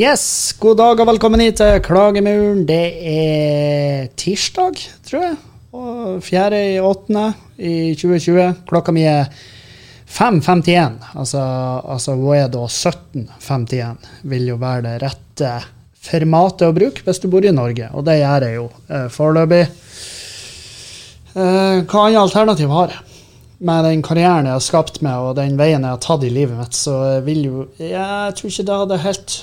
Yes, god dag og velkommen hit til Klagemuren. Det er tirsdag, tror jeg. Og fjerde i åttende i 2020. Klokka mi er 5.51. Altså, altså hva er da 17.51? Vil jo være det rette formatet å bruke hvis du bor i Norge, og det gjør jeg jo eh, foreløpig. Eh, hva annet alternativ har jeg? Med den karrieren jeg har skapt meg, og den veien jeg har tatt i livet mitt, så vil jo Jeg tror ikke det hadde helt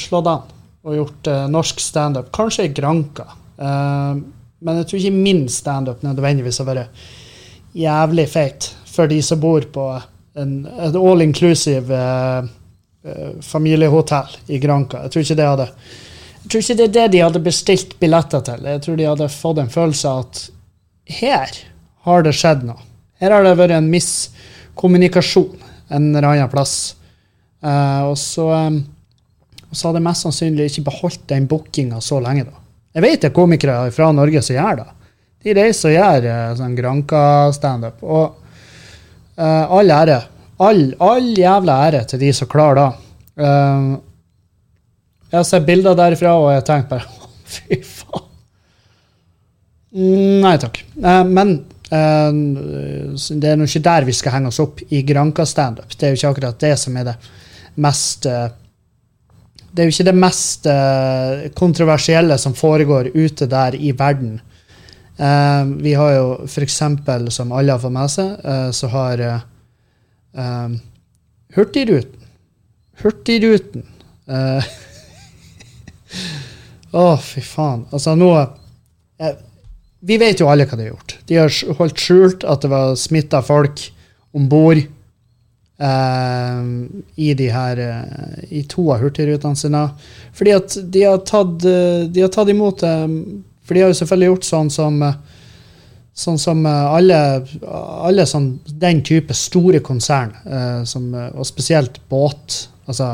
slått an og gjort eh, norsk standup. Kanskje i Granka. Eh, men jeg tror ikke min standup nødvendigvis har vært jævlig feit for de som bor på et all inclusive eh, eh, familiehotell i Granka. Jeg tror ikke det hadde jeg tror ikke det er det de hadde bestilt billetter til. Jeg tror de hadde fått en følelse av at her har det skjedd noe. Her har det vært en miskommunikasjon en eller annen plass. Eh, og så, eh, og så hadde jeg mest sannsynlig ikke beholdt den bookinga så lenge. da. Jeg vet det er komikere fra Norge som gjør det. De reiser og gjør eh, sånn Granka-standup. Og uh, all ære. All, all jævla ære til de som klarer det. Uh, jeg har sett bilder derifra, og jeg tenkt bare Fy faen. Nei takk. Uh, men det er nå ikke der vi skal henge oss opp i Granka-standup. Det er jo ikke akkurat det som er det mest eh, Det er jo ikke det mest eh, kontroversielle som foregår ute der i verden. Eh, vi har jo eksempel, som alle har fått med seg, eh, så har Hurtigruten Hurtigruten Å, Å, fy faen. Altså, nå Vi vet jo alle hva de har gjort. De har holdt skjult at det var smitta folk om bord eh, i de her eh, I to av hurtigrutene sine. Fordi at de har tatt, eh, de har tatt imot For de har jo selvfølgelig gjort sånn som Sånn som alle, alle sånn, den type store konsern, som, og spesielt båt, altså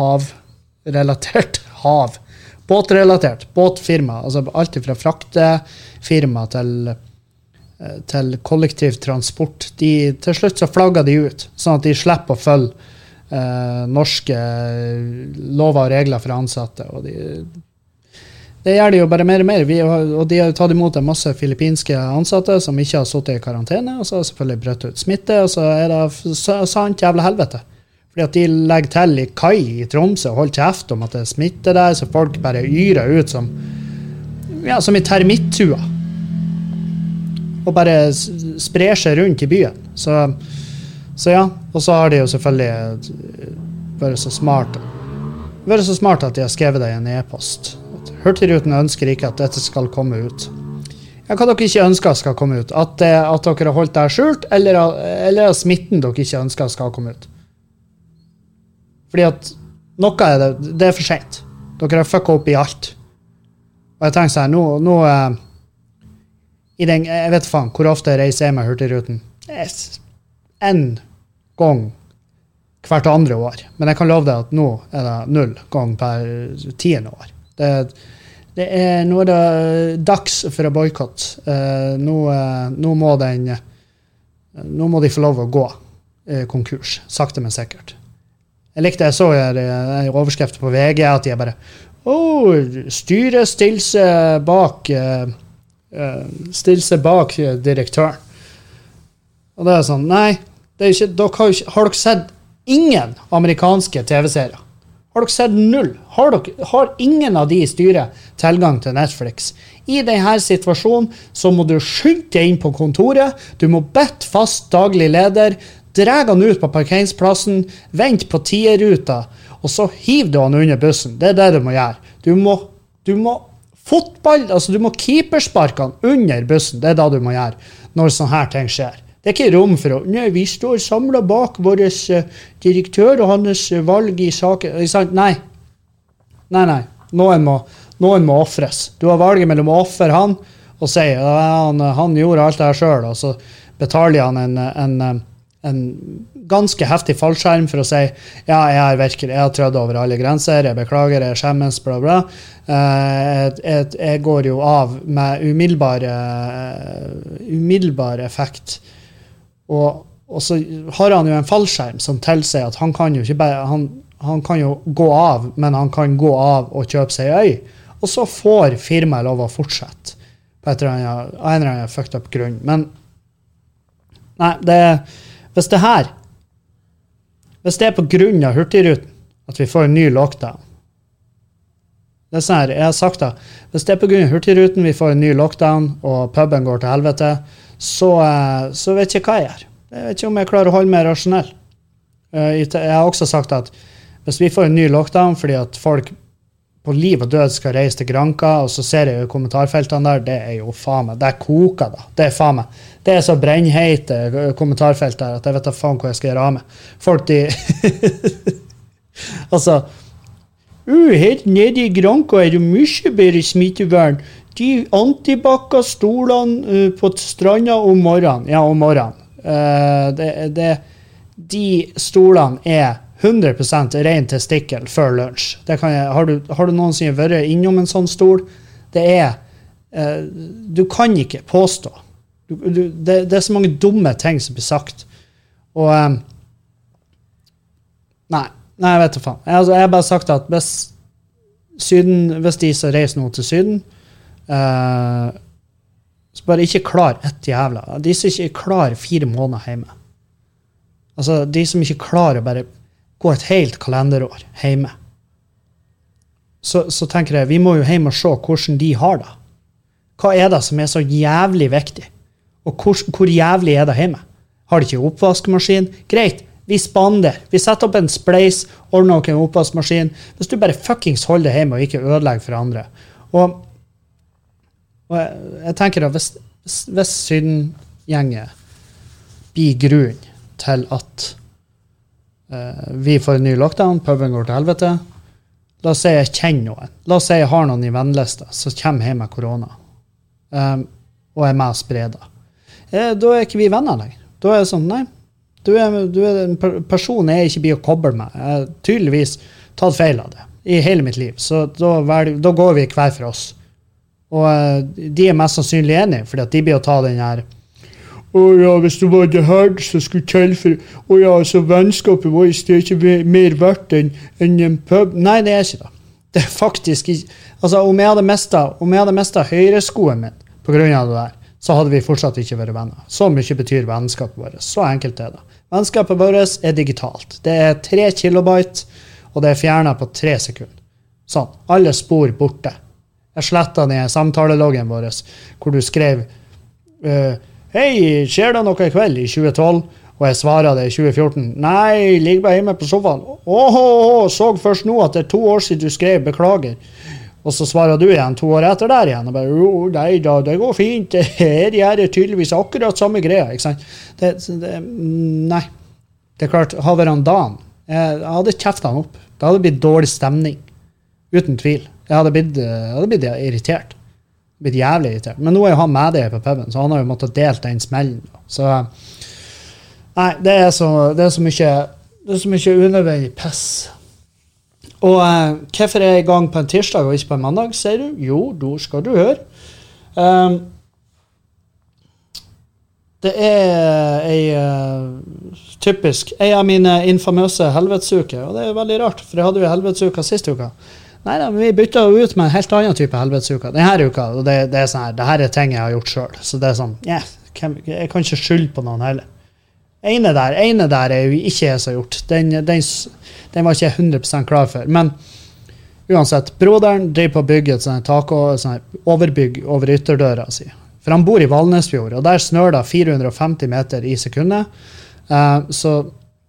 havrelatert hav. Båtrelatert. Båtfirma. Altså alt fra fraktefirma til, til kollektiv transport. De, til slutt så flagger de ut, sånn at de slipper å følge eh, norske lover og regler for ansatte. Og de, det gjør de jo bare mer og mer. Har, og de har jo tatt imot en masse filippinske ansatte som ikke har sittet i karantene, og så har selvfølgelig brøtt ut smitte, og så er det sant jævla helvete. Fordi at de legger til i kai i Tromsø og holder kjeft om at det er smitte der, så folk bare yrer ut som ja, som i termittua. Og bare sprer seg rundt i byen. Så, så ja. Og så har de jo selvfølgelig eh, vært så smart vært så smart at de har skrevet det i en e-post. Hurtigruten ønsker ikke at dette skal komme ut. Ja, hva dere ikke ønsker skal komme ut? At, det, at dere har holdt det skjult, eller, eller smitten dere ikke ønsker skal komme ut? Fordi at noe er det, det er for sent. Dere har fucka opp i alt. Og jeg tenker sånn, nå, nå eh, den, Jeg vet faen hvor ofte reiser jeg med Hurtigruten. Én gang hvert andre år. Men jeg kan love deg at nå er det null gang per tiende år. Det, det er, nå er det dags for å boikotte. Eh, nå, eh, nå må den Nå må de få lov å gå eh, konkurs. Sakte, men sikkert. Jeg likte jeg så en overskrift på VG at de bare oh, styret stiller seg bak eh, eh, Stiller seg bak eh, direktøren. Og det er sånn Nei, er ikke, dere har, ikke, har dere sett ingen amerikanske TV-serier? Har dere sett null? Har, dere, har ingen av de i styret tilgang til Netflix? I denne situasjonen så må du skynde deg inn på kontoret, du må bedt fast daglig leder, dra han ut på parkeringsplassen, vent på tierruta, og så hiver du han under bussen. Det er det du må gjøre. Du må, du må fotball, altså du må keepersparkene under bussen. Det er da du må gjøre når sånne her ting skjer. Det er ikke rom for å Nei, vi står samla bak vår eh, direktør og hans eh, valg i saken. Nei. Nei, nei. Noen må, noen må ofres. Du har valget mellom å ofre han og si at han, han gjorde alt det her sjøl, og så betaler han en, en, en ganske heftig fallskjerm for å si ja, jeg har virkelig, jeg har trødd over alle grenser, jeg beklager, jeg skjemmes, bla, bla. Eh, jeg, jeg, jeg går jo av med umiddelbar, eh, umiddelbar effekt. Og, og så har han jo en fallskjerm som tilsier at han kan jo ikke bare han, han kan jo gå av, men han kan gå av og kjøpe seg øy. Og så får firmaet lov å fortsette på et eller annet, en eller annen fucked up grunn. Men nei, det, hvis det her Hvis det er av Hurtigruten at vi får en ny lockdown det er sånn her, jeg har sagt det, Hvis det er pga. Hurtigruten vi får en ny lockdown og puben går til helvete, så, eh, så vet jeg ikke hva jeg gjør. Jeg vet ikke om jeg klarer å holde meg rasjonell. Eh, Jeg har også sagt at hvis vi får en ny lockdown fordi at folk på liv og død skal reise til Granca, og så ser jeg jo kommentarfeltene der, det er jo faen meg Det koker, da. Det er faen meg. Det er så brennheite kommentarfelt der at jeg vet da faen hva jeg skal gjøre av meg. Folk, de Altså uh, Helt nede i Granca er det mye bedre smittevern. De antibac-stolene uh, på stranda om morgenen Ja, om morgenen. Uh, det, det, de stolene er 100% ren testikkel før lunsj. Har, du, har du noensinne vært innom en sånn stol? Det er eh, Du kan ikke påstå. Du, du, det, det, er så mange dumme ting som blir sagt. Og eh, Nei. Nei, jeg vet da faen. Jeg, altså, jeg har bare sagt at hvis, syden, hvis de som reiser nå til Syden eh, så bare ikke klar ett jævla De som ikke klarer fire måneder hjemme. Altså, de som ikke klarer å bare gå et helt kalenderår hjemme. Så, så, tenker jeg vi må jo hjem og se hvordan de har det. Hva er det som er så jævlig viktig? Og hvor, hvor jævlig er det hjemme? Har de ikke oppvaskmaskin? Greit, vi spander. Vi setter opp en spleis, ordner noen oppvaskmaskin. Hvis du bare fuckings holder det hjemme og ikke ødelegger for andre. Og, og jeg, jeg, tenker at hvis, hvis Syden-gjengen blir grunn til at vi får en ny lockdown, puben går til helvete La oss si jeg kjenner noen. La oss si jeg har noen i vennelista som kommer hjem med korona, um, og er med og sprer det. Eh, da er ikke vi venner lenger. Da er det sånn, nei, du er, du er en person jeg ikke blir å koble med. Jeg har tydeligvis tatt feil av det i hele mitt liv. Så da, da går vi hver for oss. Og uh, de er mest sannsynlig enige, fordi at de blir å ta den her å ja, hvis det var det her som skulle til for Å ja, så vennskapet vårt er ikke mer verdt enn en, pub Nei, det er ikke det. Det er faktisk ikke Altså, om jeg hadde mista høyreskoen min på grunn av det der, så hadde vi fortsatt ikke vært venner. Så mye betyr vennskapet vårt. Så enkelt er det. Vennskapet vårt er digitalt. Det er tre kilobyte, og det er fjerna på tre sekunder. Sånn. Alle spor borte. Jeg sletta i samtaleloggen vår hvor du skrev uh, Hei, skjer det noe i kveld i 2012? Og jeg svarer det i 2014. Nei, ligger bare hjemme på sofaen. Åhå, så først nå at det er to år siden du skrev beklager. Og så svarer du igjen to år etter der igjen. og bare, jo, nei da, det går fint. Her gjør jeg tydeligvis akkurat samme greia. ikke sant? Det, det, nei. Det er klart, har vært Dan Jeg hadde kjefta han opp. Det hadde blitt dårlig stemning. Uten tvil. Jeg hadde blitt, jeg hadde blitt irritert. Blitt jævlig irritert. Men nå er jo han med deg på puben, så han har jo måttet delt den smellen. Så Nei, det er så, det er så mye det er så mye unødvendig piss. Og uh, hvorfor er jeg i gang på en tirsdag og ikke på en mandag, sier du? Jo, da skal du høre. Um, det er ei uh, typisk ei av mine infamøse helvetesuker, og det er veldig rart, for jeg hadde jo helvetesuka sist uke. Nei da, vi bytta jo ut med en helt annen type helvetesuke denne uka. Og det, det, er sånn her, det her er ting jeg har gjort sjøl, så det er sånn yeah, Jeg kan ikke skylde på noen heller. Ene der, ene der er jo ikke jeg som har gjort. Den, den, den, var ikke jeg 100 klar for. Men uansett, broderen driver på å bygge et sånt tak sånt overbygg over ytterdøra si. For han bor i Valnesfjord, og der snør det 450 meter i sekundet. Uh, så,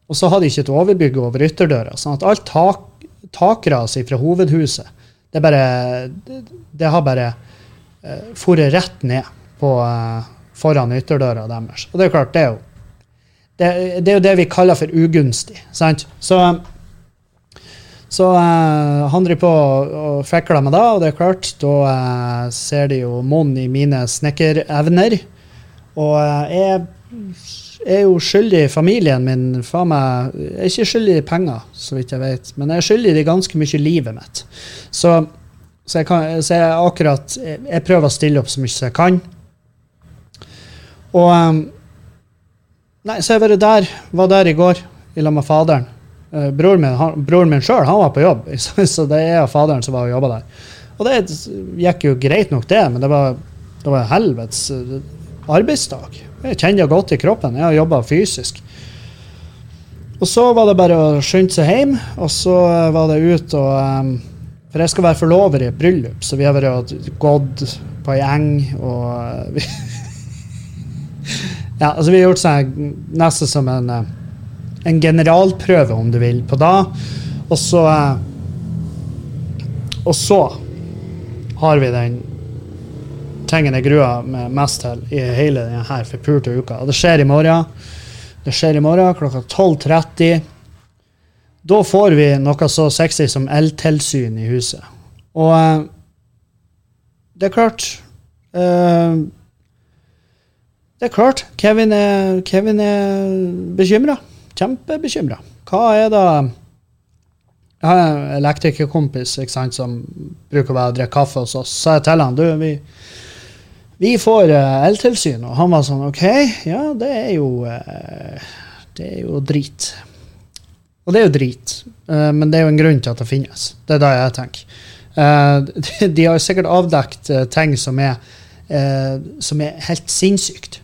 og så har de ikke et overbygg over ytterdøra, sånn at alt tak, takras fra hovedhuset, det, bare, det, det har bare uh, foret rett ned på, uh, foran ytterdøra deres. Og det er klart, det er jo det, det, er jo det vi kaller for ugunstig. sant? Så, så uh, han driver på og fekler med det, og det er klart, da uh, ser de jo monn i mine snekkerevner. Og jeg er jo skyldig familien min faen meg, Jeg er ikke skyldig i penger, så vidt jeg vet, men jeg er skyldig i ganske mye i livet mitt. Så, så, jeg, kan, så jeg akkurat Jeg prøver å stille opp så mye som jeg kan. Og um, Nei, så jeg var der, var der i går i lag med faderen. Uh, broren min, han, broren min sjøl var på jobb, så det er faderen som var og jobba der. Og det gikk jo greit nok, det, men det var, det var helvetes uh, arbeidsdag. Jeg kjenner det godt i kroppen. Jeg har jobba fysisk. Og så var det bare å skynde seg hjem, og så var det ut og um, For jeg skal være forlover i et bryllup, så vi har vært gått på ei eng og vi, Ja, altså vi har gjort sånn nesten som en, en generalprøve, om du vil, på da. Og så Og så har vi den tingen jeg gruer meg mest til i hele denne forpulte uka. Og det skjer i morgen. Det skjer i morgen klokka 12.30. Da får vi noe så sexy som eltilsyn i huset. Og uh, det er klart uh, Det er klart. Kevin er, Kevin er bekymra. Kjempebekymra. Hva er det Jeg har en elektrikerkompis som bruker å drikke kaffe hos oss. Så jeg til han du, vi, vi får uh, eltilsyn. Og han var sånn OK, ja, det er jo uh, Det er jo drit. Og det er jo drit, uh, men det er jo en grunn til at det finnes. Det er det jeg tenker. De, de, har sikkert avdekt ting som er, som er helt sinnssykt.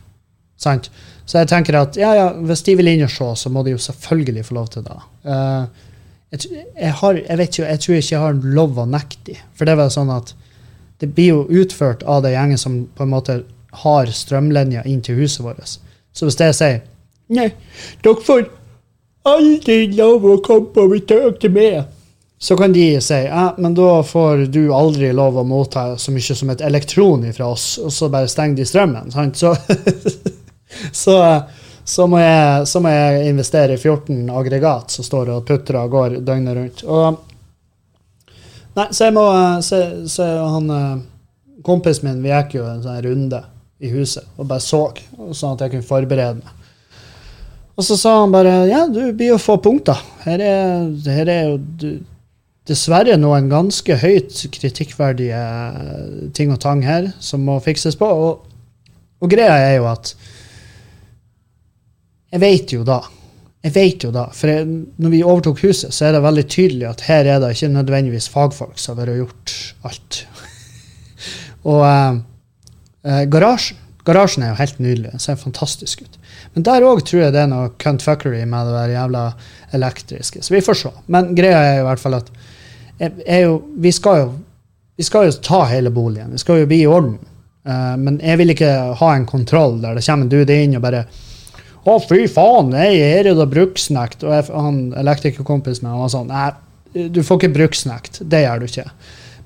Sant? Så jeg tenker at ja, ja, hvis de vil inn og se, så må de jo selvfølgelig få lov til det. Jeg, jeg, har, jeg, jo, jeg tror ikke jeg har lov å nekte dem. For det var sånn at det blir jo utført av den gjengen som på en måte har strømlinjer inn til huset vårt. Så hvis det sier Nei, dere får aldri lov å komme på besøk til meg, så kan de si ja, men da får du aldri lov å motta så mye som et elektron fra oss, og så bare stenger de strømmen. Sant? Så, så, så, må jeg, så, må jeg, investere i 14 aggregat som står og putrer og går døgnet rundt. Og Nei, så jeg må Så, så han eh, Kompisen min, vi gikk jo en sånn runde i huset og bare så, sånn at jeg kunne forberede meg. Og så sa han bare ja, du blir å få punkter. Her er, her er jo dessverre noen ganske høyt kritikkverdige ting og tang her som må fikses på. Og, og greia er jo at jeg vet jo da jeg vet jo da, for jeg, når vi overtok huset, så er det veldig tydelig at her er det ikke nødvendigvis fagfolk som har gjort alt. og eh, eh, garasjen garasjen er jo helt nydelig. Den ser fantastisk ut. Men der òg tror jeg det er noe cuntfuckery med det der jævla elektriske. Så vi får se. Men greia er jo i hvert fall at jo, vi, skal jo, vi skal jo ta hele boligen. Vi skal jo bli i orden. Uh, men jeg vil ikke ha en kontroll der det kommer en dude inn og bare å, fy faen, jeg er det bruksnekt. Og jeg, han elektrikerkompisen min var sånn Nei, du får ikke bruksnekt. Det gjør du ikke.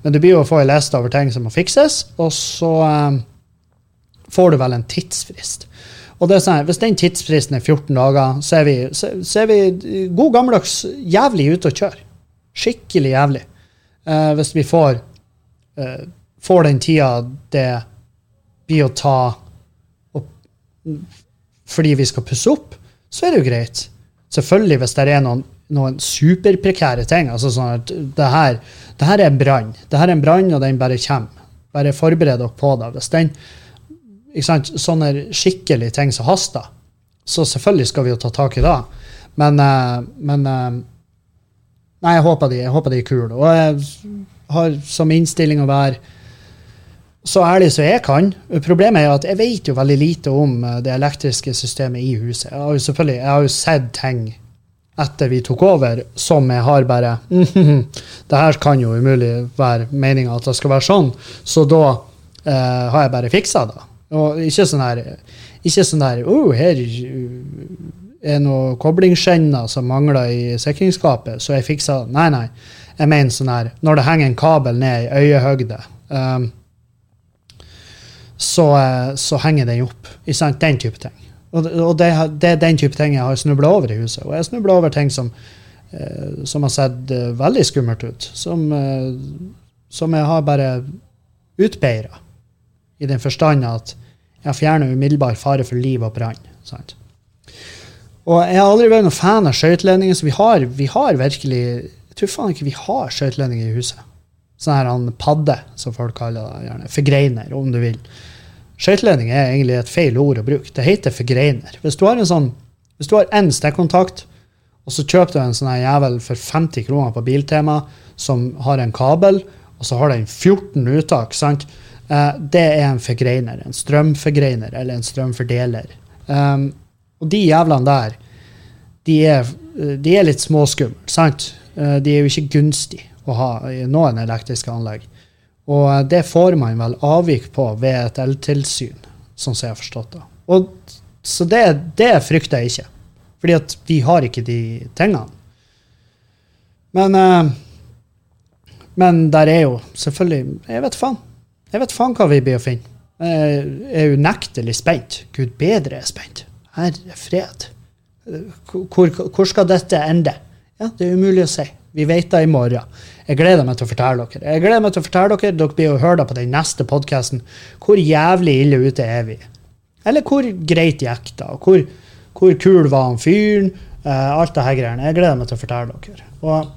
Men du blir jo å få ei liste over ting som må fikses, og så um, får du vel en tidsfrist. Og det er sånn, Hvis den tidsfristen er 14 dager, så er vi, så, så er vi god gammeldags jævlig ute å kjøre. Skikkelig jævlig. Uh, hvis vi får, uh, får den tida det blir å ta og fordi vi skal pusse opp, så er det jo greit. Selvfølgelig hvis det er noen, noen superprekære ting. altså sånn at det her, det her er en brann. Det her er en brann, og den bare kommer. Bare forbered dere på det. Hvis den, ikke sant, Sånne skikkelige ting som haster, så selvfølgelig skal vi jo ta tak i det. Men, uh, men uh, Nei, jeg håper de, jeg håper de er kule. Og jeg har som innstilling å være så ærlig som jeg kan. Problemet er at jeg vet jo veldig lite om eh, det elektriske systemet i huset. Jeg har jo selvfølgelig jeg har jo sett ting etter vi tok over, som jeg har bare Det her kan jo umulig være meninga at det skal være sånn, så da eh, har jeg bare fiksa det. Og ikke sånn her ikke sånn der oh, her er noen koblingsskjenner som mangler i sikringsskapet, så jeg fiksa det. Nei, nei. Jeg mener sånn her når det henger en kabel ned i øyehøgde. Um, så, eh, så henger den opp. Den type ting. Og, og det, det, er den type ting jeg har snubla over i huset. Og jeg snubla over ting som, eh, som har sett eh, veldig skummelt ut. Som, som jeg har bare utbeira. I den forstand at jeg fjerner umiddelbar fare for liv og brann. Og jeg har aldri vært noen fan av skøyteledninger, så vi har, vi har virkelig Jeg tror faen ikke vi har skøyteledninger i huset. Sånn her han padde, som folk kaller det. gjerne, Forgreiner, om du vil. Skøyteledning er egentlig et feil ord å bruke. Det heter forgreiner. Hvis du har en sånn, hvis du har én stikkontakt og så kjøper du en sånn jævel for 50 kroner på Biltema som har en kabel, og så har den 14 uttak. sant? Eh, det er en forgreiner. En strømforgreiner eller en strømfordeler. Um, og de jævlene der, de er, de er litt småskumle, sant? Eh, de er jo ikke gunstige å ha i noen elektriske anlegg. Og eh, det får man vel avvik på ved et eltilsyn, sånn som jeg har forstått det. Og, så det, det frykter jeg ikke. Fordi at vi har ikke de tingene. Men uh, Men der er jo selvfølgelig Jeg vet faen. Jeg vet faen hva vi blir å finne. Jeg er unektelig spent. Gud bedre er spent. Herre fred. Hvor, hvor, skal dette ende? Ja, Det er umulig å si. Vi vet det i morgen. Jeg gleder meg til å fortelle dere. Jeg gleder meg til å fortelle dere, Dere blir å høre på den neste podkasten. Hvor jævlig ille ute er vi? Eller hvor greit gikk det? Hvor, hvor kul var han fyren? Uh, alt det her greiene. Jeg gleder meg til å fortelle dere. Og,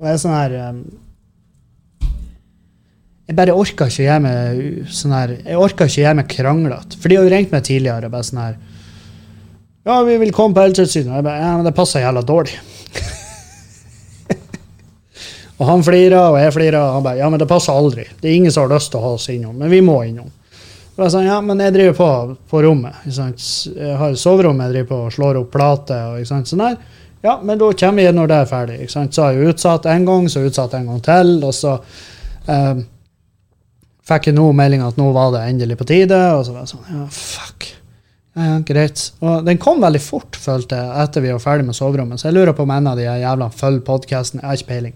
og jeg er sånn her um, Jeg bare orker ikke å gjøre meg sånn her Jeg orker ikke gjøre meg kranglete. For de har jo ringt meg tidligere og bare sånn her Ja, vi vil komme på Helsetilsynet. Og jeg bare Ja, men det passer jævla dårlig. Og han flira, og jeg flira, han bare Ja, men det passer aldri. Det er ingen som har lyst til å ha oss innom, men vi må innom. Og jeg sa, ja, men jeg driver på på rommet. Jeg har soverommet, jeg driver på og slår opp plater. og sånn der. Ja, men da kommer jeg når det er ferdig. ikke sant, Så har jeg utsatt en gang, så utsatt en gang til. Og så um, fikk jeg nå melding at nå var det endelig på tide. Og så var jeg sånn, ja, fuck. Ja, greit. Og den kom veldig fort, følte jeg, etter vi var ferdig med soverommet. Så jeg lurer på om en av de jævla følger podkasten. Jeg har ikke peiling.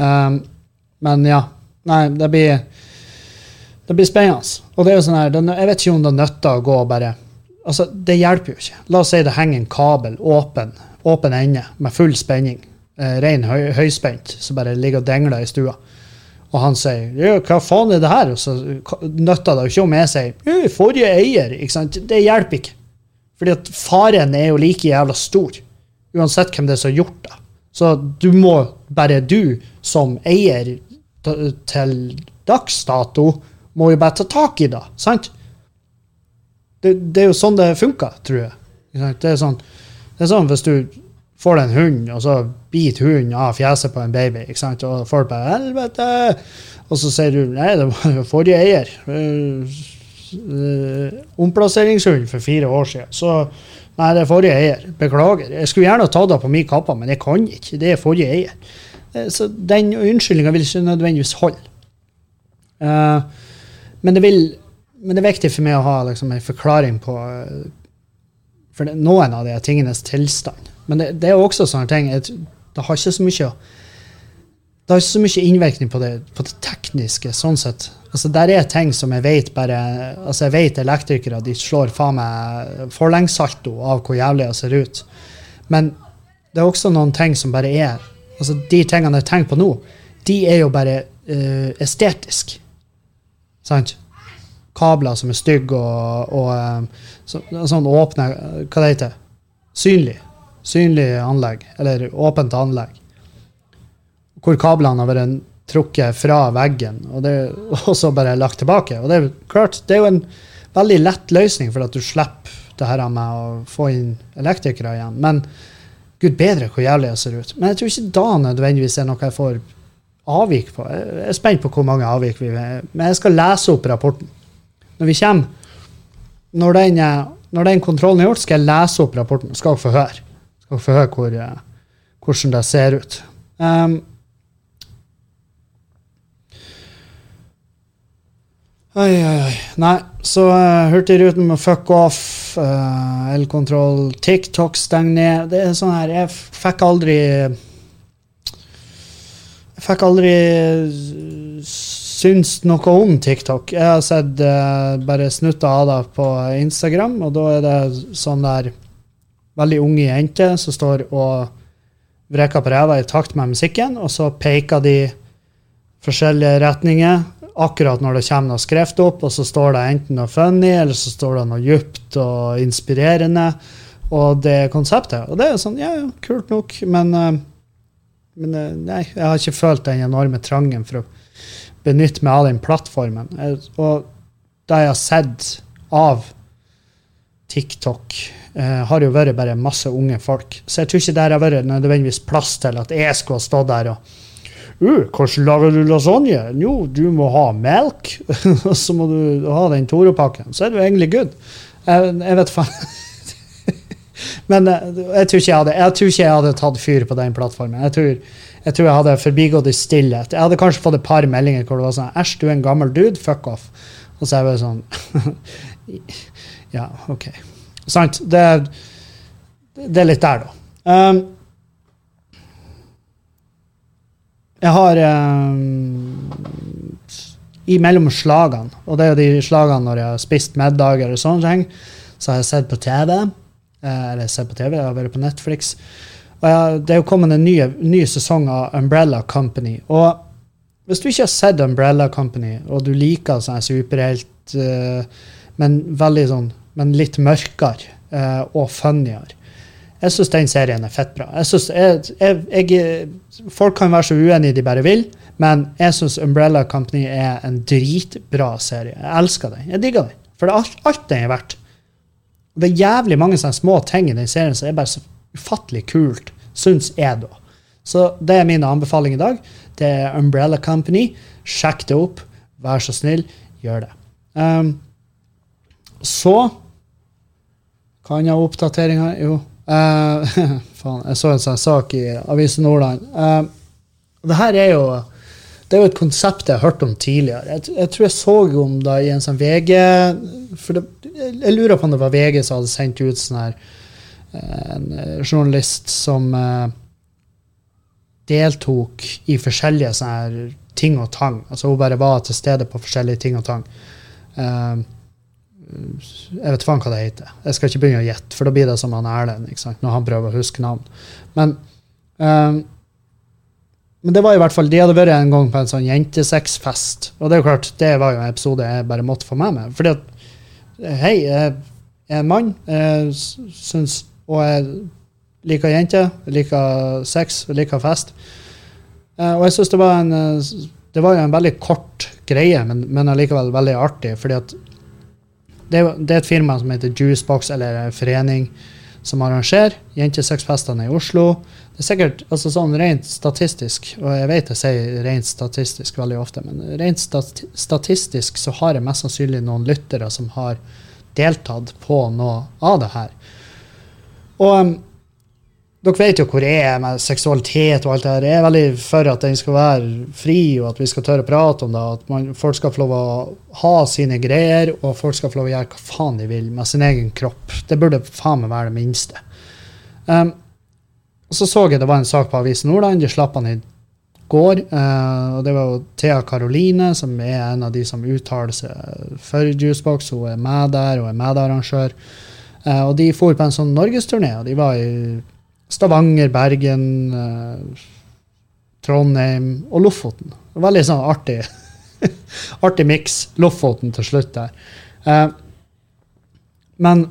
Um, men ja. Nei, det blir det blir spennende. Og det er jo sånn her, jeg vet ikke om det nytter å gå og bare altså Det hjelper jo ikke. La oss si det henger en kabel åpen, åpen ende med full spenning, eh, ren høy, høyspent, som bare ligger og dingler i stua. Og han sier 'hva faen er det her?' Og så nytter det jo ikke om jeg sier 'forrige eier'. ikke sant? Det hjelper ikke. Fordi at faren er jo like jævla stor, uansett hvem det er som har gjort det. Så du må, bare du som eier til dags dato, må jo bare ta tak i det. sant? Det, det er jo sånn det funker, tror jeg. Det er, sånn, det er sånn hvis du får deg en hund, og så biter hunden av fjeset på en baby, ikke sant? og folk bare 'Helvete!' Og så sier du 'Nei, det var jo forrige eier'. Uh, omplasseringshund for fire år siden. Så nei, det er forrige eier. Beklager. Jeg skulle gjerne tatt det på min kappe, men jeg kan ikke. Det er forrige eier. Så den unnskyldninga vil ikke nødvendigvis holde. Uh, men det, vil, men det er viktig for meg å ha liksom, en forklaring på eh, for noen av de tingenes tilstand. Men det, det er også sånne ting Det har ikke så mye det har ikke så mye innvirkning på det, på det tekniske. sånn sett. Altså, Der er ting som jeg vet bare, altså jeg vet elektrikere de slår faen meg forlengssalto av hvor jævlig det ser ut. Men det er også noen ting som bare er altså De tingene jeg tenker på nå, de er jo bare uh, estetisk. Sant? Kabler som er stygge og, og eh, så, sånn åpne Hva det heter Synlig. Synlig anlegg. Eller åpent anlegg. Hvor kablene har vært trukket fra veggen og, det, og så bare lagt tilbake. Og det klart, det er jo en veldig lett løsning for at du slipper det her med å få inn elektrikere igjen. Men gud bedre hvor jævlig det ser ut. Men jeg tror ikke da nødvendigvis er noe jeg får avvik på. Jeg er spent på hvor mange avvik vi har. Men jeg skal lese opp rapporten. Når vi kommer Når den, når den kontrollen er gjort, skal jeg lese opp rapporten. Skal dere få høre. Skal dere få høre hvor, hvordan det ser ut. Um, Oi, oi, oi. Nei, så uh, Hurtigruten må fuck off. Uh, Elkontroll. TikTok steng ned. Det er sånn her Jeg fikk aldri jeg fikk aldri syns noe om TikTok. Jeg har sett uh, bare snutter av det på Instagram, og da er det sånn der veldig unge jenter som står og vreker på ræva i takt med musikken, og så peker de forskjellige retninger akkurat når det kommer noe skrevet opp, og så står det enten noe funny, eller så står det noe djupt og inspirerende. Og det konseptet. Og det er sånn, ja, kult nok, men uh, men eh, nei, jeg har ikke følt den enorme trangen for å benytte meg av den plattformen. Og det jeg har sett av TikTok eh, har jo vært bare masse unge folk. Så jeg tror ikke det har vært nødvendigvis plass til at jeg skulle ha stått der og uh, Hvordan lager du lasagne? Jo, du må ha melk, og så må du ha den Toro-pakken. Så er du egentlig good. Jeg, jeg vet faen. Men eh, jeg tror, jeg, hadde, jeg tror ikke jeg hadde tatt fyr på den plattformen. Jeg tror, jeg tror jeg hadde forbigått i stillhet. Jeg hadde kanskje fått et par meldinger hvor det var sånn Æsj, du er en gammel dude. Fuck off. Og så er jeg bare sånn Ja, OK. Sant? Det, det, er litt der, da. Um, jeg har um, Imellom slagene, og det er jo de slagene når jeg har spist middager og sånne ting, så har jeg sett på TV. Eh, eller sett på TV, jeg har vært på Netflix. Og jeg, det er jo kommet en ny, sesong av Umbrella Company. Og hvis du ikke har sett Umbrella Company, og du liker sånn superhelt, uh, men veldig sånn, men litt mørkere og funnyere Jeg syns den serien er fett bra. Jeg jeg, jeg, folk kan være så uenige de bare vil, men jeg syns Umbrella Company er en dritbra serie. Jeg elsker den. Jeg digger den. For det er alt, alt den er verdt. Det er jævlig mange sånne små ting i den serien som er bare så ufattelig kult, syns jeg, da. Så det er min anbefaling i dag. Det er Umbrella Company. Sjekk det opp. Vær så snill, gjør det. Um, så Kan jeg ha oppdateringer? Jo. Uh, faen, jeg så en sånn sak i Avisen Nordland. Uh, det her er jo det er jo et konsept jeg har hørt om tidligere. Jeg, jeg tror jeg så om det i en sånn VG for det, Jeg lurer på om det var VG som hadde sendt ut sånn her en eh, journalist som uh, deltok i forskjellige sånne her ting og tang. Altså hun bare var til stede på forskjellige ting og tang. Uh, jeg vet faen hva det heter. Jeg skal ikke begynne å gjette, for da blir det som han Erlend når han prøver å huske navn. Men um, men det var i hvert fall, de hadde vært en gang på en sånn jentesexfest. Og det er jo klart, det var jo en episode jeg bare måtte få med meg. Fordi at Hei, jeg er en mann, jeg syns, og jeg liker jenter, liker sex, liker fest. Eh, og jeg syns det var en Det var jo en veldig kort greie, men, men allikevel veldig artig. fordi at det det er et firma som heter Juicebox, eller en forening som arrangerer jentesexfestene i Oslo. Det er sikkert altså sånn rent statistisk, og jeg vet jeg sier rent statistisk veldig ofte, men rent stat statistisk så har jeg mest sannsynlig noen lyttere som har deltatt på noe av det her. Og um, dere vet jo hvor jeg er med seksualitet og alt det her. Jeg er veldig for at den skal være fri, og at vi skal tørre å prate om det. At man, folk skal få lov å ha sine greier, og folk skal få lov å gjøre hva faen de vil med sin egen kropp. Det burde faen meg være det minste. Um, så så jeg det var en sak på Avisen Nordland. De slapp han i går. Uh, og det var jo Thea Karoline, som er en av de som uttaler seg for Juicebox. Hun er med der og er medarrangør. Uh, og de for på en sånn norgesturné, og de var i Stavanger, Bergen, eh, Trondheim og Lofoten. Veldig sånn artig artig miks. Lofoten til slutt der. Eh, men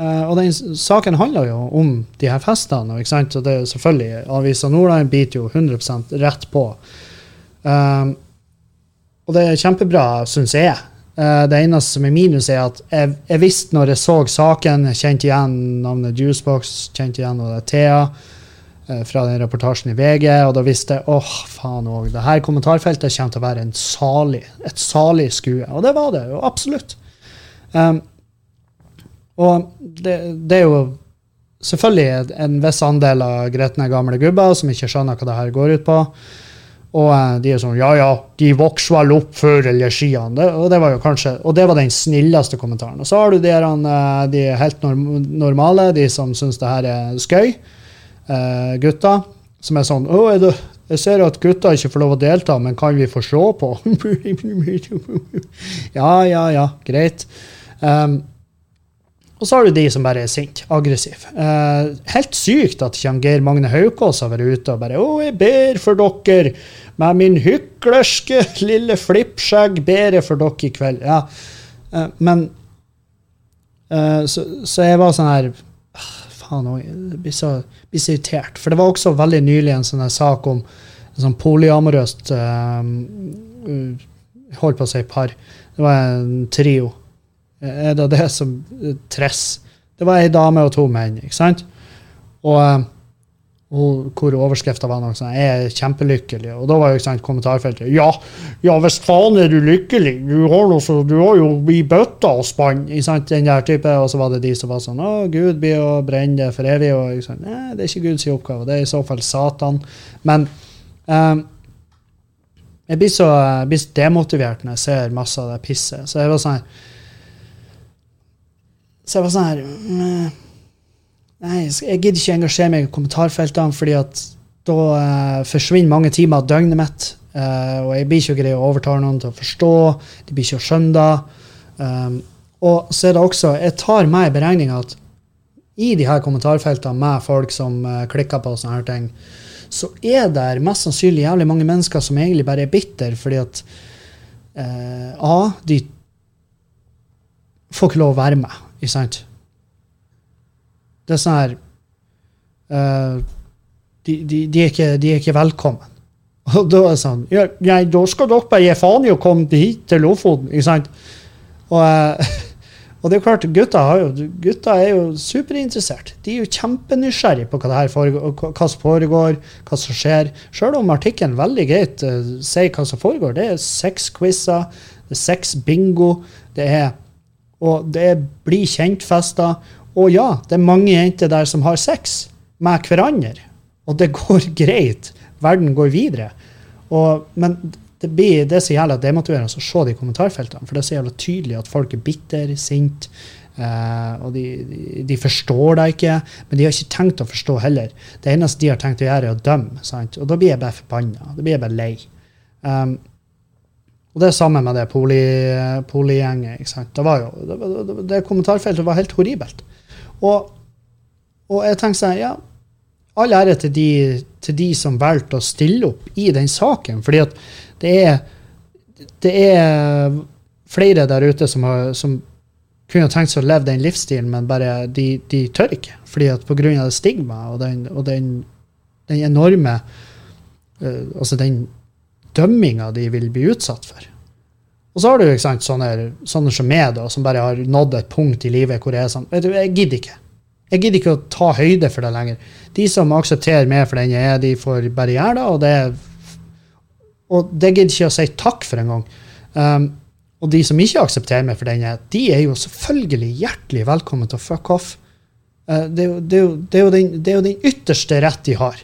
eh, Og den saken handler jo om de her festene. ikke sant? Og det er selvfølgelig, Avisa Nordland biter jo 100% rett på. og det er kjempebra, syns jeg. Uh, det eneste som er minus, er at jeg, jeg, visste når jeg så saken, jeg kjente igjen navnet Juicebox, kjente igjen det Thea uh, fra den reportasjen i VG, og da visste jeg åh, oh, faen òg, det her kommentarfeltet kommer til å være salig, et salig skue. Og det var det jo absolutt. Um, og det, det, er jo selvfølgelig en viss andel av gretne gamle gubber som ikke skjønner hva det her går ut på. Og eh, de er sånn Ja, ja, de vokser vel opp før eller siden. Det, og, det var jo kanskje, og det var den snilleste kommentaren. Og så har du de, eh, de helt normale, de som syns det her er skøy. Uh, gutta. Som er sånn Å, er du, jeg ser at gutta ikke får lov å delta, men kan vi få se på? ja, ja, ja, greit. Um, og så har du de som bare er sinte, aggressive. Eh, helt sykt at Geir Magne Haukås har vært ute og bare 'Å, jeg ber for dere med min hyklerske lille flippskjegg, ber jeg for dere i kveld'. Ja, eh, men eh, så, så, jeg var sånn her Faen òg, jeg blir så, blir så irritert. For det var også veldig nylig en sånn sak om en sånn polyamorøst uh, Holdt på å si par. Det var en trio er det det som Tress. Det var ei dame og to menn. ikke sant? Og, eh, hvor overskrifta var noe sånn 'Jeg er kjempelykkelig'. Og da var jo ikke sant, kommentarfeltet 'Ja, ja hvis faen er du lykkelig. Du har, noe så, du har jo i bøtta og spann'. ikke sant, den der type, Og så var det de som var sånn 'Å, Gud blir å brenne det for evig'. og ikke sant, Nei, det er ikke Guds oppgave. Det er i så fall Satan. Men um, jeg blir så, jeg blir så demotivert når jeg ser masse av det pisset. Så jeg var sånn Så jeg var sånn her mm, Nei, jeg gidder ikke engasjere meg i kommentarfeltene, fordi at da uh, forsvinner mange timer av døgnet mitt. Uh, og jeg blir ikke grei å overtale noen til å forstå. De blir ikke å skjønne det. Um, og så er det også Jeg tar med i beregninga at i de her kommentarfeltene med folk som uh, klikker på sånne her ting, så er det mest sannsynlig jævlig mange mennesker som egentlig bare er bitter fordi at A, de får ikke lov å være med, ikke sant? Det er sånn her uh, de, de, de, er ikke, de, er ikke, velkommen. Og da er det sånn ja, Nei, da skal dere bare gi faen i å komme hit til Lofoten, ikke sant? Og, uh, og det er klart, gutta, jo, gutta, er jo superinteressert. De er jo kjempenysgjerrige på hva, foregår, hva som foregår, hva som skjer. Sjøl om artikkelen veldig greit uh, sier hva som foregår. Det er seks quizer, det er seks bingo, det er, og det er bli kjent-fester. Og ja, det er mange jenter der som har sex med hverandre. Og det går greit. Verden går videre. Og, men det, blir, det er så jævla demotiverende å se de kommentarfeltene. For det er så jævla tydelig at folk er bitter, sinte. Uh, og de, de, de, forstår deg ikke, men de har ikke tenkt å forstå heller. Det eneste de har tenkt å gjøre, er å dømme. Sant? Og da blir jeg bare forbanna. Da blir jeg bare lei. Um, og det er samme med det poligjenget. Poli det, det, det, det kommentarfeltet var helt horribelt. Og, og jeg tenker sånn, ja, all ære til de, til de som valgte å stille opp i den saken. fordi at det er, det er flere der ute som, har, som kunne tenkt seg å leve den livsstilen, men bare de, de tør ikke. fordi at Pga. det stigmaet og den, og den, den enorme uh, Altså den dømminga de vil bli utsatt for. Og så har du sant, sånne, sånne som meg, da, som bare har nådd et punkt i livet hvor jeg er sånn vet du, Jeg gidder ikke. Jeg gidder ikke å ta høyde for det lenger. De som aksepterer meg for den jeg er, de får bare gjøre det. Og det, og det gidder ikke å si takk for engang. Um, og de som ikke aksepterer meg for den jeg er, de er jo selvfølgelig hjertelig velkommen til å fuck off. Uh, det, det, det, er den, det, er jo den, ytterste rett de har,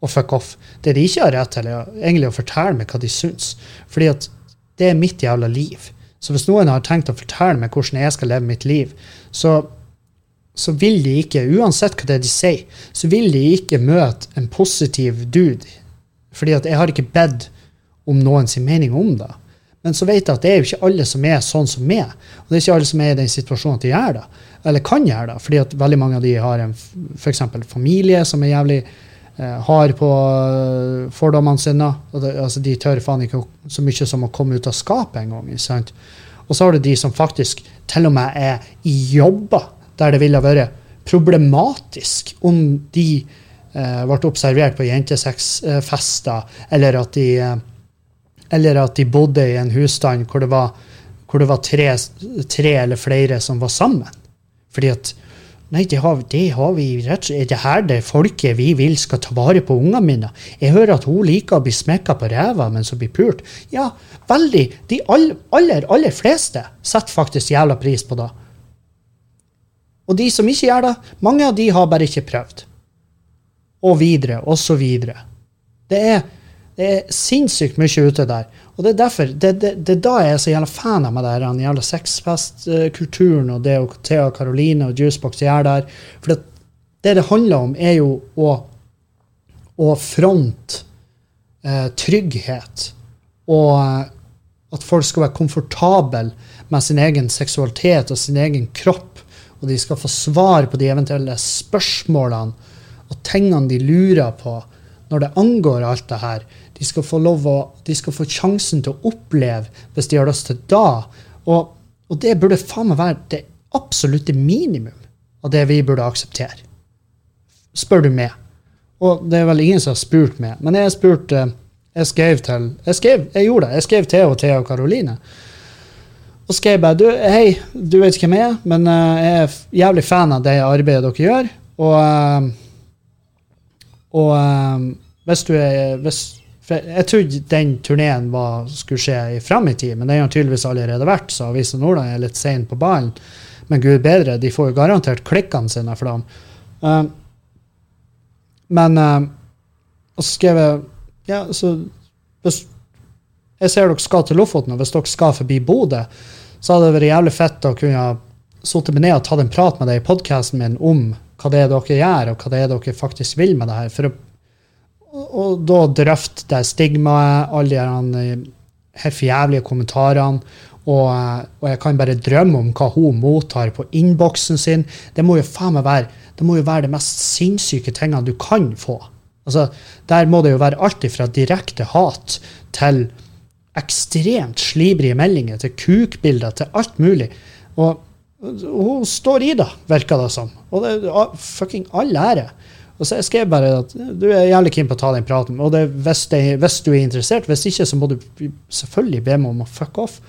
å fuck off. Det de ikke har rett til, er egentlig å fortelle meg hva de syns. Fordi at det er mitt jævla liv. Så hvis noen har tenkt å fortelle meg hvordan jeg skal leve mitt liv, så, så vil de ikke, uansett hva det er de sier, så vil de ikke møte en positiv dude. Fordi at jeg har ikke bedt om noens mening om det. Men så vet jeg at det er jo ikke alle som er sånn som meg. Og det er ikke alle som er i den situasjonen at de gjør det, eller kan gjøre det. Fordi at veldig mange av de har en f.eks. familie som er jævlig har på eh, fordommene sine. Altså, de tør faen ikke så mye som å komme ut av skapet engang. Og så har du de som faktisk til og med er i jobber der det ville vært problematisk om de eh, ble observert på jentesexfester, eller at de eh, eller at de bodde i en husstand hvor det var, hvor det var tre, tre, eller flere som var sammen. Fordi at Nei, det har, det har vi rett Er det her det folket vi vil skal ta vare på ungene mine? Jeg hører at hun liker å bli smekka på ræva mens hun blir pult. Ja, veldig. De aller, aller fleste setter faktisk jævla pris på det. Og de som ikke gjør det, mange av de har bare ikke prøvd. Og videre, og så videre. Det er det er sinnssykt mye ute der. Og det er derfor, det, det, det er da jeg er så jævla fan av meg der, den jævla sexfestkulturen og det Thea Caroline og Juicebox gjør der. For det, det, det handler om, er jo å, å fronte eh, trygghet. Og eh, at folk skal være komfortable med sin egen seksualitet og sin egen kropp. Og de skal få svar på de eventuelle spørsmålene og tingene de lurer på når det angår alt det her. De skal få lov å, de skal få sjansen til å oppleve hvis de har lyst til da. Og, og det burde faen meg være det absolutte minimum av det vi burde akseptere. Spør du meg. Og det er vel ingen som har spurt meg, men jeg har spurt eh, Jeg skrev til Jeg, skrev, jeg gjorde det. Jeg skrev til og Thea og Karoline. Og skrev bare Hei, du vet ikke hvem jeg er, men eh, jeg er jævlig fan av det arbeidet dere gjør. Og, eh, og eh, hvis du er hvis, for Jeg trodde den turneen skulle skje i fram i tid, men den har tydeligvis allerede vært, så Avisa Nordland er litt sein på ballen. Men gud bedre, de får jo garantert klikkene sine for dem. Uh, men uh, Og så skrev jeg Ja, så hvis Jeg ser dere skal til Lofoten, og hvis dere skal forbi Bodø, så hadde det vært jævlig fett å kunne sitte meg ned og tatt en prat med deg i podkasten min om hva det er dere gjør, og hva det er dere faktisk vil med det her. For å, og da drøfte det stigmaet, alle de her, eh, kommentarene. Og, eh, og jeg kan bare drømme om hva hun mottar på innboksen sin. Det må jo faen meg være det må jo være det mest sinnssyke tingene du kan få. Altså, Der må det jo være alt fra direkte hat til ekstremt slibrige meldinger, til kukbilder, til alt mulig. Og hun står i det, virker det som. Og det fucking all ære. Og så jeg skrev bare at du er jævlig keen på å ta den praten. Og det, hvis, det, hvis du er interessert, hvis ikke, så må du selvfølgelig be meg om å fuck off.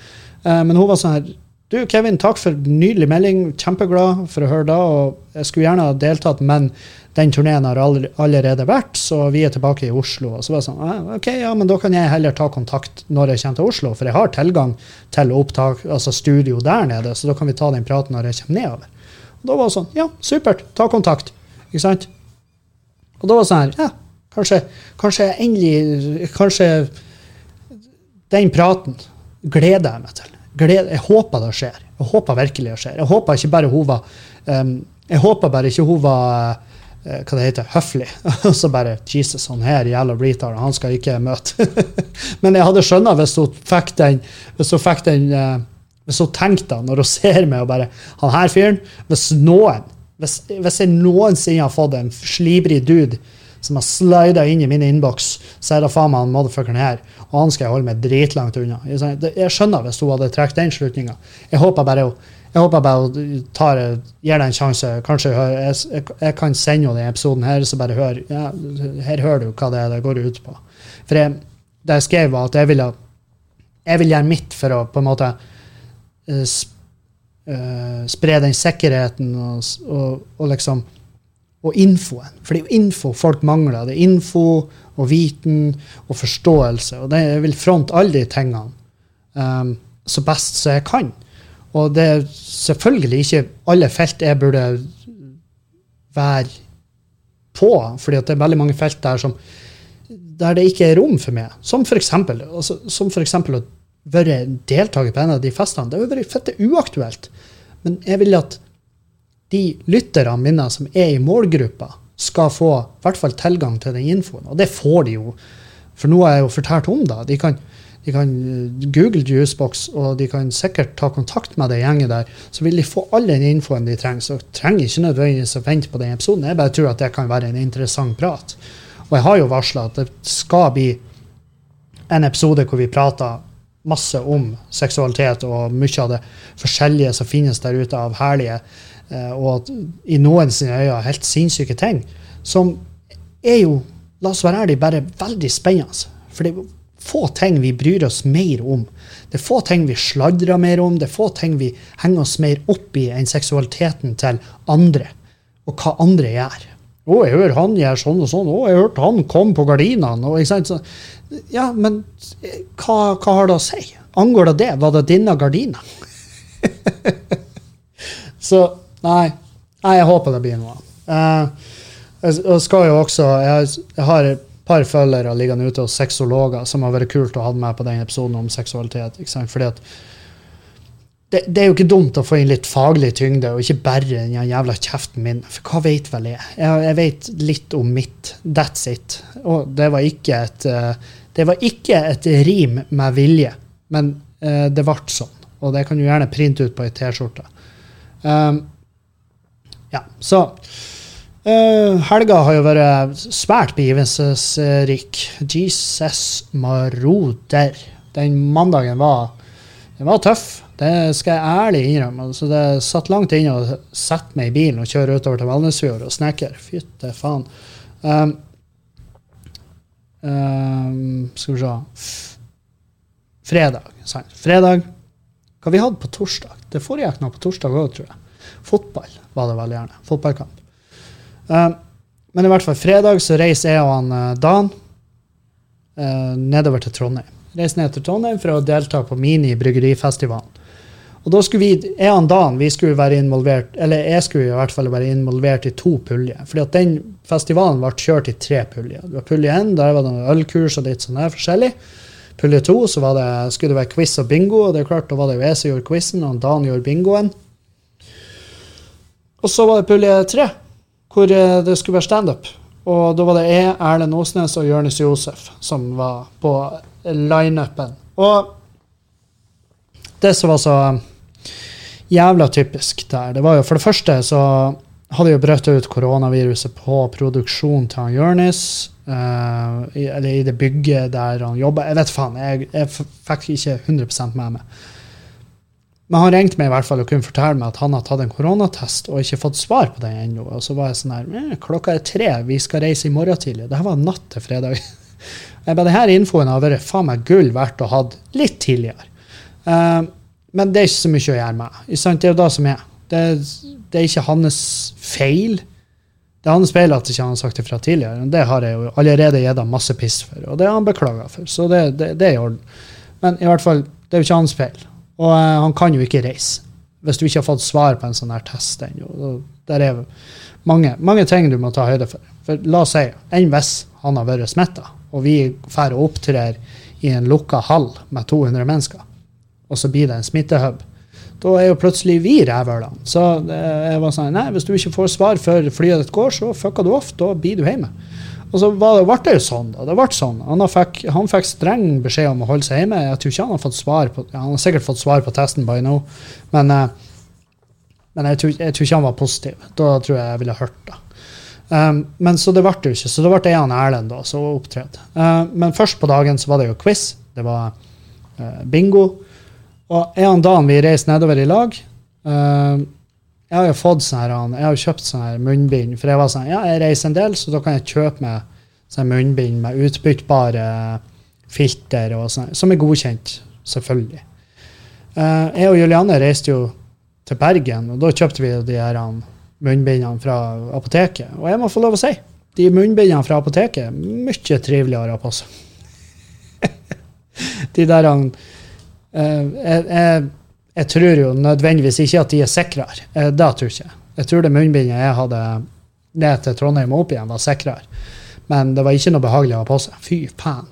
Uh, men hun var sånn her Du, Kevin, takk for nydelig melding. Kjempeglad for å høre da. Og jeg skulle gjerne ha deltatt, men den turneen har allerede vært, så vi er tilbake i Oslo. Og så var jeg sånn «Ah, OK, ja, men da kan jeg heller ta kontakt når jeg kommer til Oslo, for jeg har tilgang til opptak, altså studio der nede, så da kan vi ta den praten når jeg kommer nedover. Og da var det sånn Ja, supert, ta kontakt. Ikke sant? Og da var det sånn her Ja, kanskje, kanskje jeg endelig Kanskje den praten gleder jeg meg til. Gleder, jeg håper det skjer. Jeg håper virkelig det skjer. Jeg håper ikke bare hun var um, Jeg håper bare ikke hun var eh, hva det heter, høflig. Og så bare Jesus, han her gjelder retard, han skal ikke møte. Men jeg hadde skjønna hvis hun fikk den Hvis hun fikk den eh, hvis hun tenkte når hun ser meg og bare Han her fyren Hvis noen hvis, hvis jeg noensinne har fått en slibrig dude som har slida inn i min innboks, så er det faen meg han motherfuckeren her. Og han skal jeg holde meg dritlangt unna. Jeg skjønner hvis hun hadde trukket den slutninga. Jeg håper bare hun jeg håper bare tar, gir deg en sjanse. Kanskje hører, jeg, jeg, jeg kan sende henne denne episoden her, så bare hør. Ja, her hører du hva det, er det går ut på. For jeg, det jeg skrev, var at jeg ville jeg vil gjøre mitt for å på en måte eh, spre den sikkerheten og, og, og liksom og infoen. For det er jo info folk mangler. Det er info og viten og forståelse. Og det, jeg vil fronte alle de tingene um, så best som jeg kan. Og det er selvfølgelig ikke alle felt jeg burde være på, fordi det er veldig mange felt der som der det ikke er rom for meg. Som eksempel, altså, som for å være deltaker på en av de festene. Det hadde vært fette uaktuelt. Men jeg vil at de lytterne mine som er i målgruppa, skal få i hvert fall tilgang til den infoen. Og det får de jo. For nå har jeg jo fortalt om det. De kan, de kan eh, google Juicebox, og de kan sikkert ta kontakt med det gjengen der. Så vil de få all den infoen de trenger. Så trenger ikke nødvendigvis å vente på den episoden. Jeg bare tror at det kan være en interessant prat. Og jeg har jo varsla at det skal bli en episode hvor vi prater masse om seksualitet og mye av det forskjellige som finnes der ute av herlige, eh, og i noen sine øyne helt sinnssyke ting, som er jo, la oss være ærlige, bare veldig spennende. For det er få ting vi bryr oss mer om. Det er få ting vi sladrer mer om, det er få ting vi henger oss mer opp i enn seksualiteten til andre, og hva andre gjør. Å, jeg hører han gjør sånn og sånn. Å, jeg hørte han kom på gardinene. Ikke sant? Så, ja, men eh, hva, hva har det å si? Angår det det? Var det dine gardiner? Så nei. nei, jeg håper det blir noe. Uh, jeg skal jo også jeg har et par følgere liggende ute hos sexologer som har vært kult å ha med på den episoden om seksualitet. ikke sant? Fordi at det, det er jo ikke dumt å få inn litt faglig tyngde, og ikke bare den jævla kjeften min. For hva vet vel jeg? Jeg, jeg vet litt om mitt. That's it. Og det var ikke et, eh, det var ikke et rim med vilje, men uh, det ble sånn. Og det kan du gjerne printe ut på ei T-skjorte. Um, ja, så uh, Helga har jo vært svært begivenhetsrik. Jesus maroder. Den mandagen var, den var tøff. Det skal jeg ærlig innrømme. Så det satt langt inne å sette meg i bilen og kjøre utover til Valnesfjord og snekre. Fytte faen. Um, um, skal vi se Fredag. Sant? Fredag. Hva vi hadde på torsdag? Det foregikk noe på torsdag òg, tror jeg. Fotball var det veldig gjerne. Fotballkamp. Um, men i hvert fall fredag så reiser jeg og han uh, Dan uh, nedover til Trondheim. Reiser ned til Trondheim for å delta på Mini-bryggerifestivalen. Og da skulle vi, jeg og Dan vi skulle være involvert, eller jeg skulle i hvert fall være involvert i to puljer. fordi at den festivalen ble kjørt i tre puljer. Det var Pulje én, der var det noen ølkurs og litt sånn der forskjellig. Pulje to så var det, skulle det være quiz og bingo, og det er klart, da var det jo jeg som gjorde quizen, og Dan gjorde bingoen. Og så var det pulje tre, hvor eh, det skulle være standup. Og da var det jeg, Erlend Osnes og Jonis Josef som var på lineupen. Og det som var så jævla typisk der. Det var jo For det første så hadde jo brøtt ut koronaviruset på produksjonen til han Jonis. Uh, eller i det bygget der han jobba. Jeg vet faen, jeg, jeg fikk ikke 100 med meg. Men han ringte meg i hvert fall og kunne fortelle meg at han har tatt en koronatest og ikke fått svar på den ennå. Og så var jeg sånn her eh, Klokka er tre, vi skal reise i morgen tidlig. Det her var natt til fredag. Jeg bare, Denne infoen har vært faen meg gull verdt å ha litt tidligere. Uh, men det er ikke så mye å gjøre med. Det er jo det som er. Det, det, er ikke hans feil. Det er hans feil at ikke han har sagt det fra tidligere. Det har jeg jo allerede gitt ham masse piss for, og det har han beklaga for. Så det, det, det, er i orden. Men i hvert fall, det er jo ikke hans feil. Og uh, han kan jo ikke reise hvis du ikke har fått svar på en sånn her test ennå. Der er mange, mange, ting du må ta høyde for. For la oss si, enn hvis han har vært smitta, og vi drar og opptrer i en lukka hall med 200 mennesker og så blir det en smittehub. Da er jo plutselig vi rævhølene. Så jeg var sånn Nei, hvis du ikke får svar før flyet ditt går, så fucker du off. Da blir du hjemme. Og så ble det jo sånn. da, det ble sånn. Han fikk, han fikk, streng beskjed om å holde seg hjemme. Jeg tror ikke han har fått svar på, Han har sikkert fått svar på testen by now, men, eh, men jeg, tror, jeg, tror, ikke han var positiv. Da tror jeg jeg ville hørt det. Um, men så det ble jo ikke. Så det ble jeg og Erlend da, som opptredde. Uh, men først på dagen så var det jo quiz. Det var uh, bingo. Og en dag vi reiste nedover i lag uh, Jeg har jo fått sånn jeg har jo kjøpt sånn her munnbind. For jeg var sånn, ja, jeg reiser en del, så da kan jeg kjøpe meg sånn munnbind med utbyttbare filter, og sånn, som er godkjent, selvfølgelig. Uh, jeg og Julianne reiste jo til Bergen, og da kjøpte vi de her munnbindene fra apoteket. Og jeg må få lov å si, de munnbindene fra apoteket mye triveligere på seg. de der Eh, jeg, jeg, jeg, tror jo nødvendigvis ikke at de er sikrere. Eh, det tror jeg ikke. Jeg tror det munnbindet jeg hadde ned til Trondheim og opp igjen, var sikrere. Men det var ikke noe behagelig å ha på seg. Fy faen.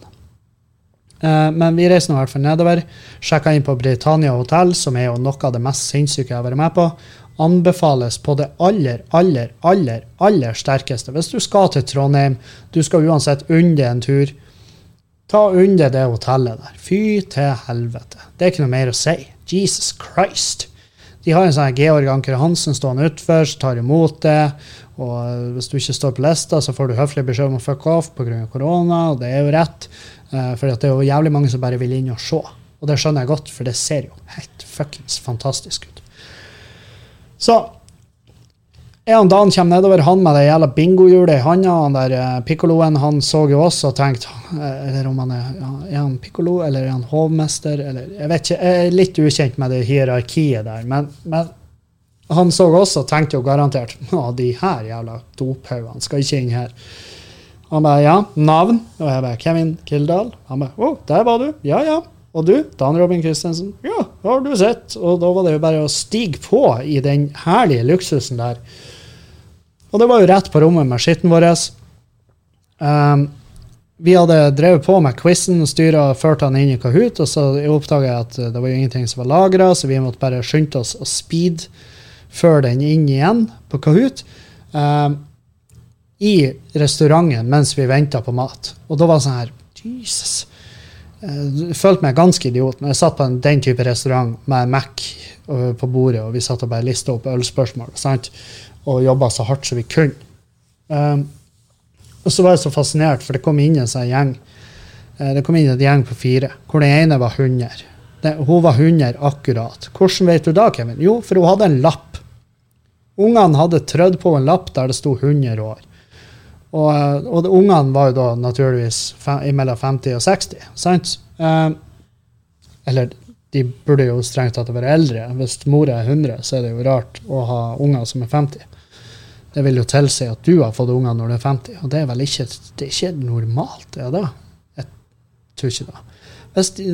Eh, men vi reiste nå i hvert fall nedover. Sjekka inn på Britannia hotell, som er jo noe av det mest sinnssyke jeg har vært med på. Anbefales på det aller, aller, aller, aller sterkeste. Hvis du skal til Trondheim, du skal uansett unne en tur, Ta under det hotellet der. Fy til helvete. Det er ikke noe mer å si. Jesus Christ. De har en sånn Georg Anker Hansen stående utfor, som tar imot det. Og hvis du ikke står på lista, så får du høflig beskjed om å fuck off pga. korona, og det er jo rett. Uh, for det er jo jævlig mange som bare vil inn og se. Og det skjønner jeg godt, for det ser jo helt fuckings fantastisk ut. Så en dag kommer nedover, han med det jævla bingohjulet i handa, han der uh, pikkoloen, han så jo oss og tenkte uh, Eller om han er, er han pikkolo, eller er han hovmester, eller Jeg vet ikke, jeg er litt ukjent med det hierarkiet der, men, men han så oss og tenkte jo garantert Å, de her jævla dophaugene skal ikke inn her. Han bare ja, navn? Og jeg bare Kevin Kildahl. Han bare å, der var du. Ja, ja. Og du, Dan Robin Christensen? Ja, har du sett? Og da var det jo bare å stige på i den herlige luksusen der. Og det var jo rett på rommet med skitten vår. Um, vi hadde drevet på med quizen styra og ført han inn i Kahoot, og så oppdaga jeg at det var jo ingenting som var lagra, så vi måtte bare skynde oss å speedføre den inn igjen på Kahoot. Um, I restauranten mens vi venta på mat. Og da var det sånn her Jesus. Jeg følte meg ganske idiot når jeg satt på en, den type restaurant med Mac på bordet, og vi satt og bare lista opp ølspørsmål. sant? Og jobba så hardt som vi kunne. Um, og så var jeg så fascinert, for det kom inn en sånn gjeng. Uh, det kom inn en gjeng på fire, hvor den ene var 100. Det, hun var 100 akkurat. Hvordan vet du da, Kevin? Jo, for hun hadde en lapp. Ungene hadde trødd på en lapp der det sto 100 år. Og, eh, og ungene var jo da naturligvis mellom 50 og 60. sant? Um, eller de burde jo strengt tatt være eldre. Hvis mora er 100, så er det jo rart å ha unger som er 50. Det vil jo tilsi at du har fått unger når du er 50, og det er vel ikke, det er ikke normalt? det da? Jeg tror ikke det. Hvis de,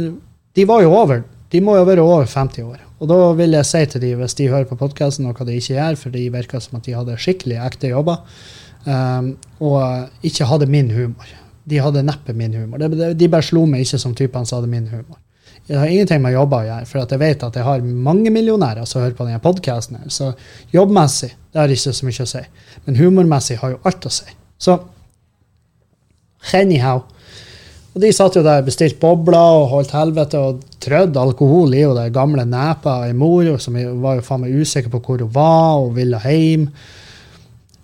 de var jo over de må jo være over 50 år. Og da vil jeg si til de, hvis de hører på podkasten, noe de ikke gjør, for de virker som at de hadde skikkelig ekte jobber, um, og ikke hadde min humor. De hadde neppe min humor. De bare slo meg ikke som typene som hadde min humor. Det har ingenting med jobber å gjøre, for jeg vet at jeg har mange millionærer som hører på denne podkasten. Så jobbmessig det har ikke så mye å si. Men humormessig har jo alt å si. Så anyhow. Og de satt jo der, bestilt bobler og holdt helvete og trødd alkohol i og det gamle nepa ei mor som var jo faen meg usikker på hvor hun var og ville hjem.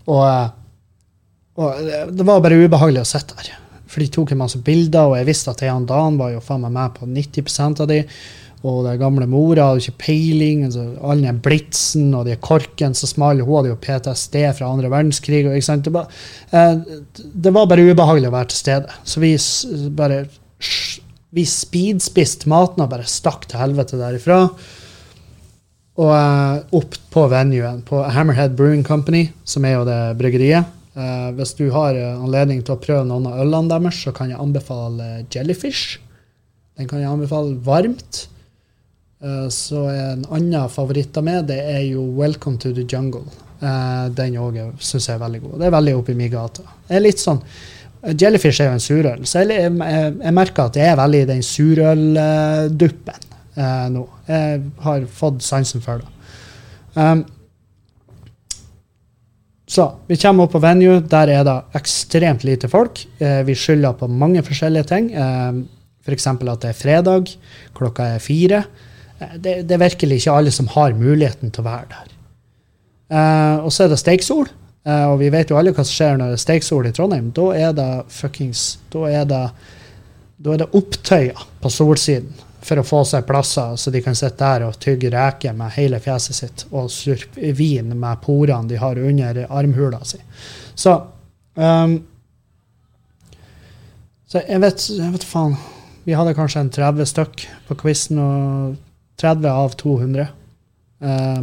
Og, eh, og det var bare ubehagelig å sitte der. For de tok en masse bilder, og jeg visste at han Dan var jo faen meg med på 90% av de. Og den gamle mora hadde ikke peiling. Altså, all den blitsen og de korken så smale. Hun hadde jo PTSD fra andre verdenskrig. Og, det, var, eh, det, var, bare ubehagelig å være til stede. Så vi bare vi speedspiste maten og bare stakk til helvete derifra. Og eh, opp på venuen, på Hammerhead Brewing Company, som er jo det bryggeriet. Eh, hvis du har eh, anledning til å prøve noen av ølene deres, så kan jeg anbefale Jellyfish. Den kan jeg anbefale varmt. Eh, så en annen favoritt av meg, det er jo Welcome to the Jungle. Uh, den òg syns jeg er veldig god. Det er veldig oppi min gate. Det er litt sånn Jellyfish er jo en surøl, så jeg, jeg, jeg, merker at jeg er veldig i den surølduppen uh, nå. Jeg har fått sansen for det. Um, så vi kommer opp på venue. Der er det ekstremt lite folk. Eh, vi skylder på mange forskjellige ting. Eh, F.eks. at det er fredag, klokka er fire. Eh, det, det, er virkelig ikke alle som har muligheten til å være der. Eh, og så er det Steiksol. Uh, og vi vet jo alle hva som skjer når det er Steiksol i Trondheim. Da er det fuckings Da er det, det opptøyer på solsiden for å få seg plasser, så de kan sitte der og tygge reker med hele fjeset sitt og slurpe vin med porene de har under armhula si. Så um, Så jeg vet, jeg vet faen. Vi hadde kanskje en 30 stykk på quizen, og 30 av 200 uh,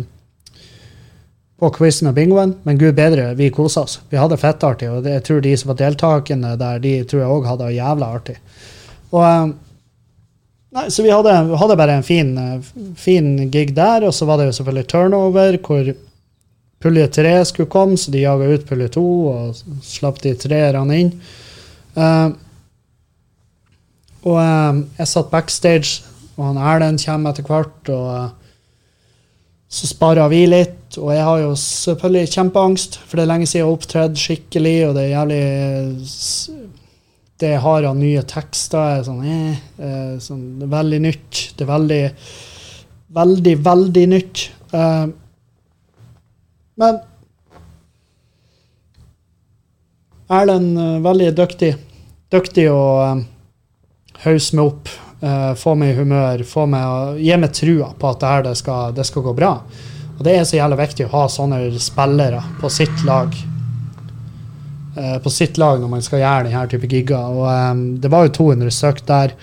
på quizen og bingoen. Men gud bedre, vi kosa oss. Vi hadde fettartig, og jeg tror de som var deltakende der, de tror jeg òg hadde jævla artig. Og, uh, nei, så vi hadde, hadde bare en fin, uh, fin, gig der, og så var det jo selvfølgelig turnover, hvor pulje tre skulle komme, så de jaga ut pulje to og slapp de treerne inn. Uh, og jeg satt backstage og han Erlend kommer etter hvert. og uh, Så sparer vi litt. Og jeg har jo selvfølgelig kjempeangst, for det er lenge siden jeg har opptredd skikkelig, og det er jævlig Det har av nye tekster, er sånn, eh, eh, sånn Det er veldig nytt. Det er veldig, veldig, veldig nytt. Eh, men Erlend er veldig dyktig. Dyktig å hausse hause meg opp Uh, få meg i humør, få meg, gi meg trua på at det her det skal, det skal, gå bra. Og Det er så jævlig viktig å ha sånne spillere på sitt lag. Uh, på sitt lag når man skal gjøre denne type gigger. Og um, Det var jo 200 stykk der.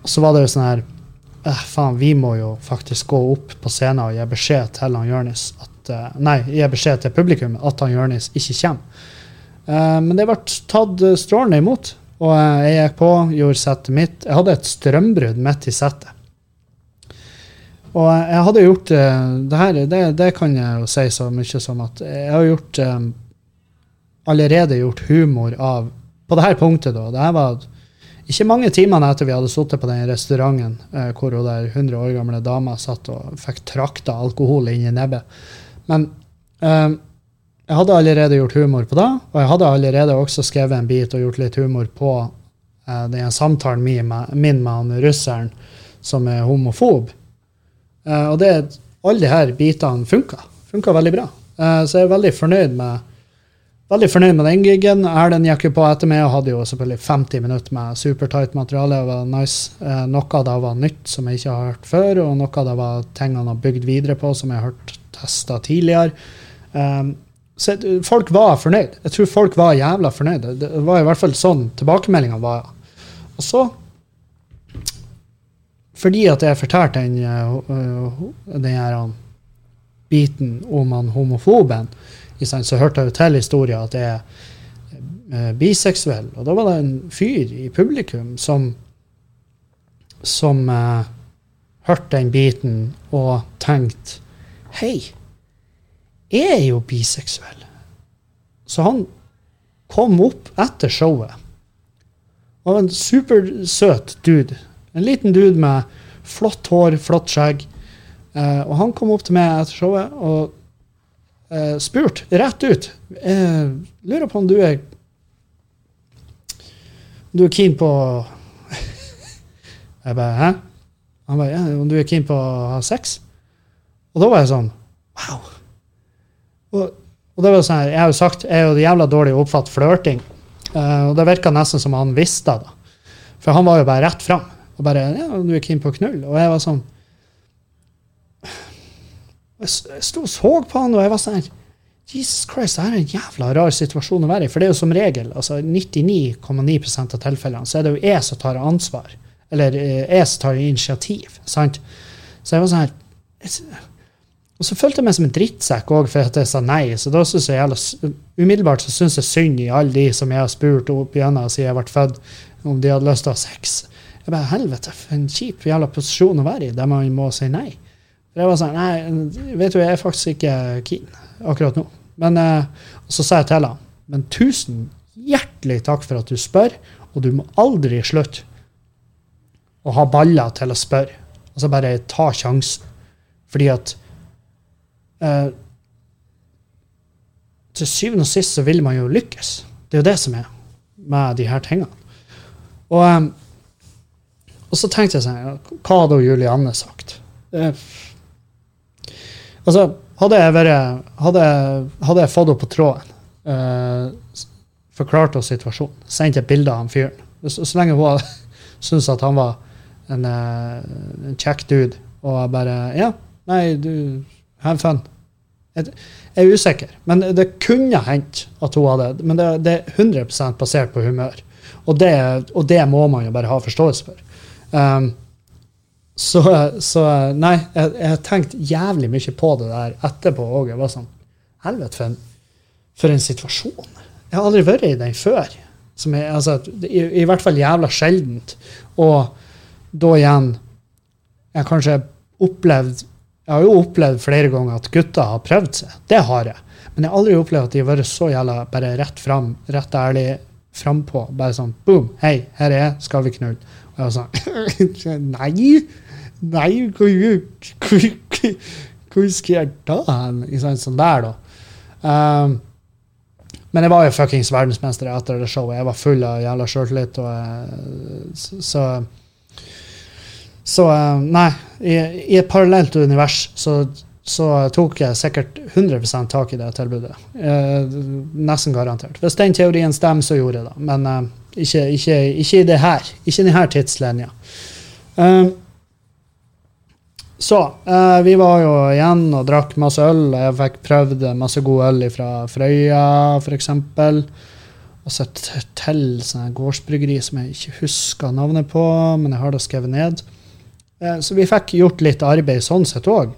Og så var det jo sånn her uh, Faen, vi må jo faktisk gå opp på scenen og gi beskjed til han Jørnis at Nei, gi beskjed til publikum at han Jørnis ikke kommer. men det ble tatt strålende imot. Og jeg gikk på, gjorde settet mitt. Jeg hadde et strømbrudd midt i settet. Og jeg hadde gjort eh, det her, det, det, kan jeg jo si så mye som at jeg har gjort um, allerede gjort humor av På det her punktet, da. Det her var ikke mange timene etter vi hadde sittet på den restauranten eh, hvor hun der 100 år gamle dama satt og fikk trakta alkohol inn i nebbet. Men eh, jeg hadde allerede gjort humor på det, og jeg hadde allerede også skrevet en bit og gjort litt humor på eh, den samtalen min med, min med han russeren som er homofob. Uh, og det, alle her bitene funka. Funka veldig bra. Uh, så jeg er veldig fornøyd med veldig fornøyd med den gigen. Erlend gikk jo på etter meg og hadde jo selvfølgelig 50 minutter med supertight materiale. Det var nice. Eh, noe av det var nytt som jeg ikke har hørt før, og noe av det var ting han har bygd videre på som jeg har hørt testa tidligere. Um, så folk var fornøyd. Jeg tror folk var jævla fornøyde. Det var i hvert fall sånn tilbakemeldinga var. Og så fordi at jeg fortalte den, uh, den her biten om han homofoben, så hørte jeg jo til historien at jeg er uh, biseksuell. Og da var det en fyr i publikum som som uh, hørte den biten og tenkte Hei, jeg er jo biseksuell. Så han kom opp etter showet. Og en supersøt dude. En liten dude med flott hår, flott skjegg. Uh, og han kom opp til meg etter showet og uh, spurt rett ut Eh, lurer på om du er Du er keen på Jeg bare Hæ? Han bare ja, om du er keen på å ha sex? Og da var jeg sånn Wow. Og, og det var sånn Jeg har jo sagt jeg er jo jævla dårlig å oppfatte flørting. Uh, og det virka nesten som han visste det. For han var jo bare rett fram. Og bare ja, du er keen på å knulle. Og jeg var sånn Jeg sto og så på han, og jeg var sånn her Jesus Christ, det er en jævla rar situasjon å være i. For det er jo som regel, altså 99,9% av tilfellene, så er det jo jeg som tar ansvar. Eller eh, jeg som tar initiativ. sant? Så jeg var sånn her og så følte jeg meg som en drittsekk òg for at jeg sa nei. Så da synes jeg jævla, umiddelbart så syns jeg synd i alle de som jeg har spurt opp igjennom siden jeg ble født, om de hadde lyst til å ha sex. Jeg bare, helvete, for en kjip jævla posisjon å være i, der man må si nei. Jeg var sånn, nei, vet du, jeg er faktisk ikke keen akkurat nå. Men uh, så sa jeg til henne, men tusen hjertelig takk for at du spør, og du må aldri slutte å ha baller til å spørre. Altså bare ta sjansen. Fordi at uh, Til syvende og sist så vil man jo lykkes. Det er jo det som er med de her tingene. Og, um, og så tenkte jeg sånn Hva hadde Julianne sagt? Uh, altså, hadde jeg, vært, hadde, hadde jeg fått henne på tråden, uh, forklart henne situasjonen, sendt et bilde av han fyren så, så, lenge hun syntes at han var en, en kjekk dude, og jeg bare Ja, nei, du Have fun. Jeg er usikker, men det kunne hendt at hun hadde Men det, det er 100 basert på humør. Og det, og det, må man jo bare ha forståelse for. Um, så, så, nei, jeg, har tenkt jævlig mye på det der etterpå òg. Jeg var sånn Helvete, for, for, en situasjon. Jeg har aldri vært i den før. Er, altså, i, i, hvert fall jævla sjeldent. Og da igjen Jeg kanskje opplevd jeg har jo opplevd flere ganger at gutter har prøvd seg. Det har jeg. Men jeg har aldri opplevd at de har vært så jævla bare rett fram, rett ærlig frampå. Bare sånn boom, hei, her er jeg, skal vi knulle? Jeg var sånn Nei! Nei, hvor, skal jeg ta hen? Sånn der, da. Um, men jeg var jo fuckings verdensmester etter det showet. Jeg var full av jævla sjøltillit. Så, så så eh, nei, i, i et parallelt univers så, så, tok jeg sikkert 100% tak i det tilbudet. Eh, nesten garantert. Hvis den teorien stemmer, så gjorde jeg det. Men eh, ikke, ikke, ikke, i det her. Ikke i denne tidslinja. Um, så uh, vi var jo igjen og drakk masse øl, og jeg fikk prøvd masse god øl fra Frøya, f.eks. Og så til sånne gårdsbryggeri som jeg ikke husker navnet på, men jeg har det skrevet ned. Uh, så vi fikk gjort litt arbeid sånn sett òg.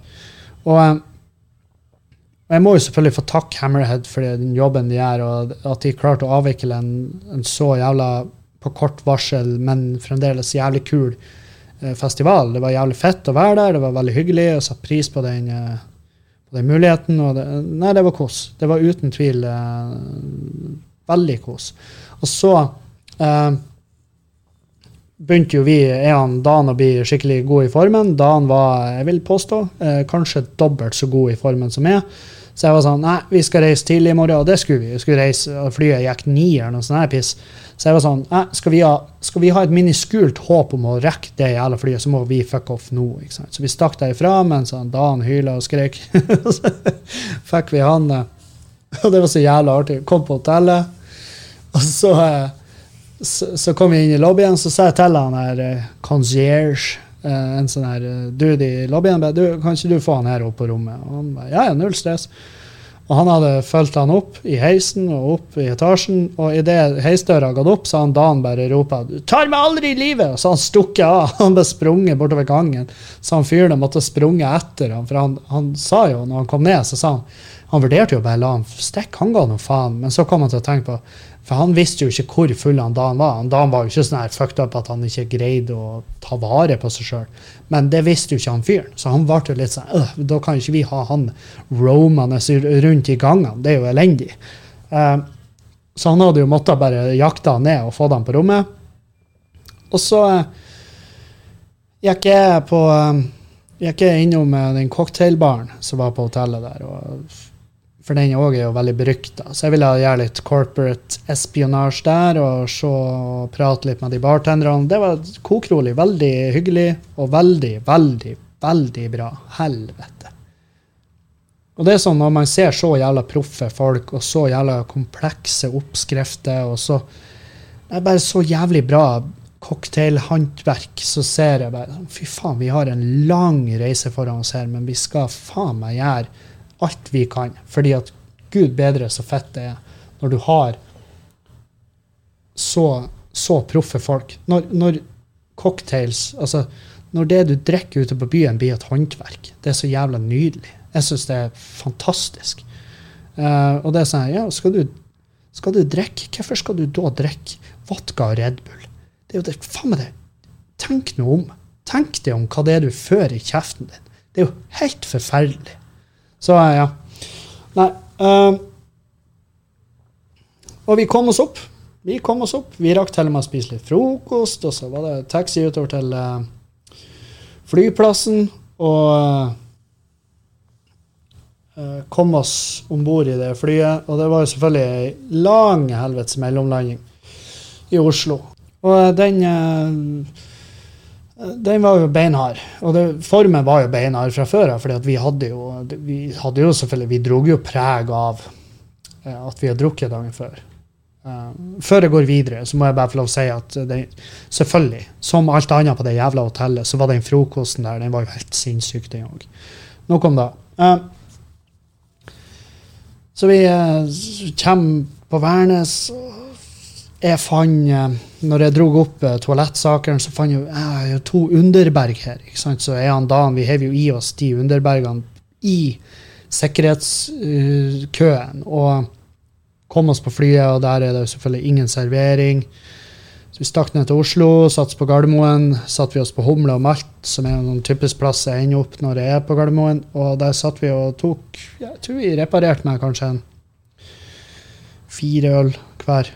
Eh, jeg må jo selvfølgelig få takke Hammerhead for den jobben de gjør, og at de klarte å avvikle en, en, så jævla på kort varsel, men fremdeles jævlig kul eh, festival. Det var jævlig fett å være der, det var veldig hyggelig, og satte pris på den, på den muligheten. Det, nei, det var kos. Det var uten tvil uh, veldig kos. Og så uh, begynte jo vi, jeg Dan, å bli skikkelig god i formen. Dan var, jeg vil påstå, eh, kanskje dobbelt så god i formen som jeg. Så jeg var sånn Nei, vi skal reise tidlig i morgen. Og det skulle vi. vi skulle reise, og Flyet gikk ni eller noe sånt piss. Så jeg var sånn Nei, skal vi ha, skal vi ha et miniskult håp om å rekke det jævla flyet, så må vi fuck off nå. ikke sant? Så vi stakk derifra mens sånn, Dan hyla og skrek. så fikk vi han eh, Og det var så jævla artig. Kom på hotellet, og så eh, så, så, kom vi inn i lobbyen, så sa jeg til han her uh, concierge, en sånn her uh, dude i lobbyen, du, kan ikke du få han her opp på rommet? Og han ba, ja, ja, null stress. Og han hadde fulgt han opp i heisen og opp i etasjen, og idet heisdøra gått opp, så han Dan bare ropa 'Du tar meg aldri i livet!' Og så han stukket av. Han ble sprunget bortover gangen. Så han fyren måtte sprunget etter ham. For han, han, sa jo, når han kom ned, så sa han Han vurderte jo bare å la han stikke. Han ga noe faen. Men så kom han til å tenke på for han visste jo ikke hvor full han da han var. Han Dan var jo ikke sånn her fucked up at han ikke greide å ta vare på seg sjøl. Men det visste jo ikke han fyren. Så han ble jo litt sånn øh, Da kan ikke vi ha han romende rundt i gangene. Det er jo elendig. Uh, så han hadde jo måttet bare jakte han ned og få han på rommet. Og så uh, gikk jeg på gikk jeg innom den cocktailbaren som var på hotellet der. og for den òg er jo veldig berykta. Så jeg ville gjøre litt corporate espionage der og se prate litt med de bartenderne. Det var kokrolig. Veldig hyggelig og veldig, veldig, veldig bra. Helvete. Og det er sånn når man ser så jævla proffe folk og så jævla komplekse oppskrifter og så Det er bare så jævlig bra cocktailhåndverk, så ser jeg bare Fy faen, vi har en lang reise foran oss her, men vi skal faen meg gjøre alt vi kan. Fordi at gud bedre så fett det er når du har så, så proffe folk. Når, når, cocktails Altså, når det du drikker ute på byen, blir et håndverk. Det er så jævla nydelig. Jeg syns det er fantastisk. Uh, og det er sånn Ja, skal du, skal du drikke? Hvorfor skal du da drikke vodka og Red Bull? Det er jo det, faen meg det. Tenk noe om. Tenk deg om hva det er du fører i kjeften din. Det er jo helt forferdelig. Så ja. Nei. Uh, og vi kom oss opp. Vi kom oss opp. Vi rakk til og med å spise litt frokost, og så var det taxi utover til uh, flyplassen. Og uh, kom oss om bord i det flyet. Og det var jo selvfølgelig ei lang helvetes mellomlanding i Oslo. Og den den var jo beinhard. Og det, formen var jo beinhard fra før av, for vi hadde jo vi hadde jo selvfølgelig, vi drog jo preg av uh, at vi har drukket dagen før. Uh, før jeg går videre, så må jeg bare få lov å si at det, selvfølgelig, som alt annet på det jævla hotellet, så var den frokosten der den var jo helt sinnssyk, den òg. Nok om det. Uh, så vi kommer på Værnes. og jeg fant eh, Når jeg dro opp uh, toalettsakene, så fant jeg, jeg jo to underberg her. ikke sant? Så jeg og Dan vi hever jo i oss de underbergene i sikkerhetskøen. Og kom oss på flyet, og der er det selvfølgelig ingen servering. Så vi stakk ned til Oslo, satt på Gardermoen. Satt vi oss på Humle og Malt, som er en typisk plass jeg ender opp når jeg er på Gardermoen. Og der satt vi og tok Jeg tror vi reparerte meg kanskje en fire øl hver.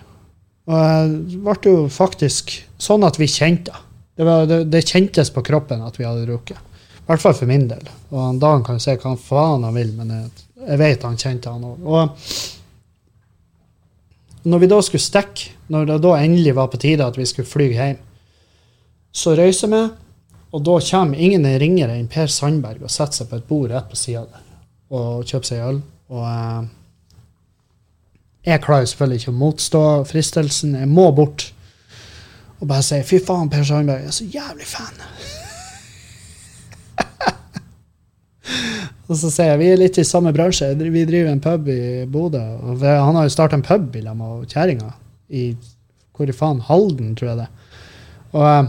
Og det ble jo faktisk sånn at vi kjente det. Var, det, det kjentes på kroppen at vi hadde drukket. I hvert fall for min del. Og Dan kan jo si hva faen han vil, men jeg, jeg vet han kjente han òg. Og når vi da skulle stikke, når det da endelig var på tide at vi skulle fly hjem, så røyser vi, og da kommer ingen ringere enn Per Sandberg og setter seg på et bord rett på sida der og kjøper seg øl. Og eh, jeg klarer selvfølgelig ikke å motstå fristelsen. Jeg må bort og bare si 'fy faen, Per Sandberg, jeg er så jævlig fan'. og så sier jeg vi er litt i samme bransje. Vi driver en pub i Bodø. og Han har jo starta en pub i lag med kjerringa. I hvor i faen? Halden, tror jeg det. Og, eh,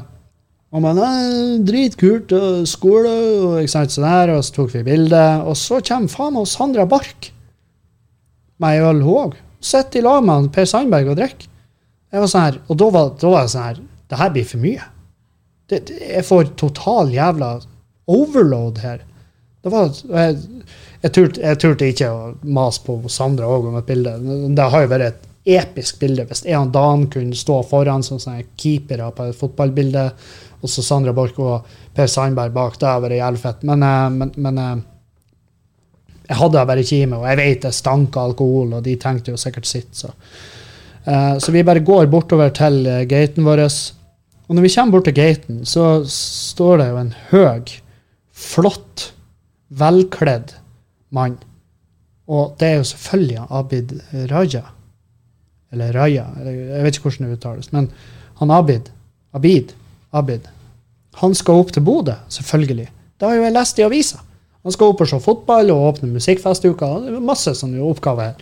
og man, Dritkult. og Skole og ikke sant, sånn her, og så tok vi bilde. Og så kommer faen meg Sandra Bark med ei øl, hun òg. Sitter i lag med Per Sandberg og drikker. Sånn og da var, da var jeg sånn her Det her blir for mye. Det, det, jeg får total jævla overload her. Det var, jeg, jeg, turte, jeg turte ikke å mase på Sandra òg om et bilde. Det har jo vært et episk bilde. Hvis jeg og Dan kunne stå foran som sånne keepere på et fotballbilde, og så Sandra Borch og Per Sandberg bak, det hadde vært jævlig fett. Men, eh, men, men eh, jeg hadde bare meg, og jeg vet det stanker alkohol, og de tenkte jo sikkert sitt. Så. Uh, så vi bare går bortover til uh, gaten vår. Og når vi kommer bort til gaten, så står det jo en høg, flott, velkledd mann. Og det er jo selvfølgelig Abid Raja. Eller Raja, jeg vet ikke hvordan det uttales. Men han Abid, Abid, Abid, han skal opp til Bodø, selvfølgelig. Det har jo jeg lest i avisa. Han skal opp og se fotball og åpne musikkfestuka. Det er masse sånne oppgaver.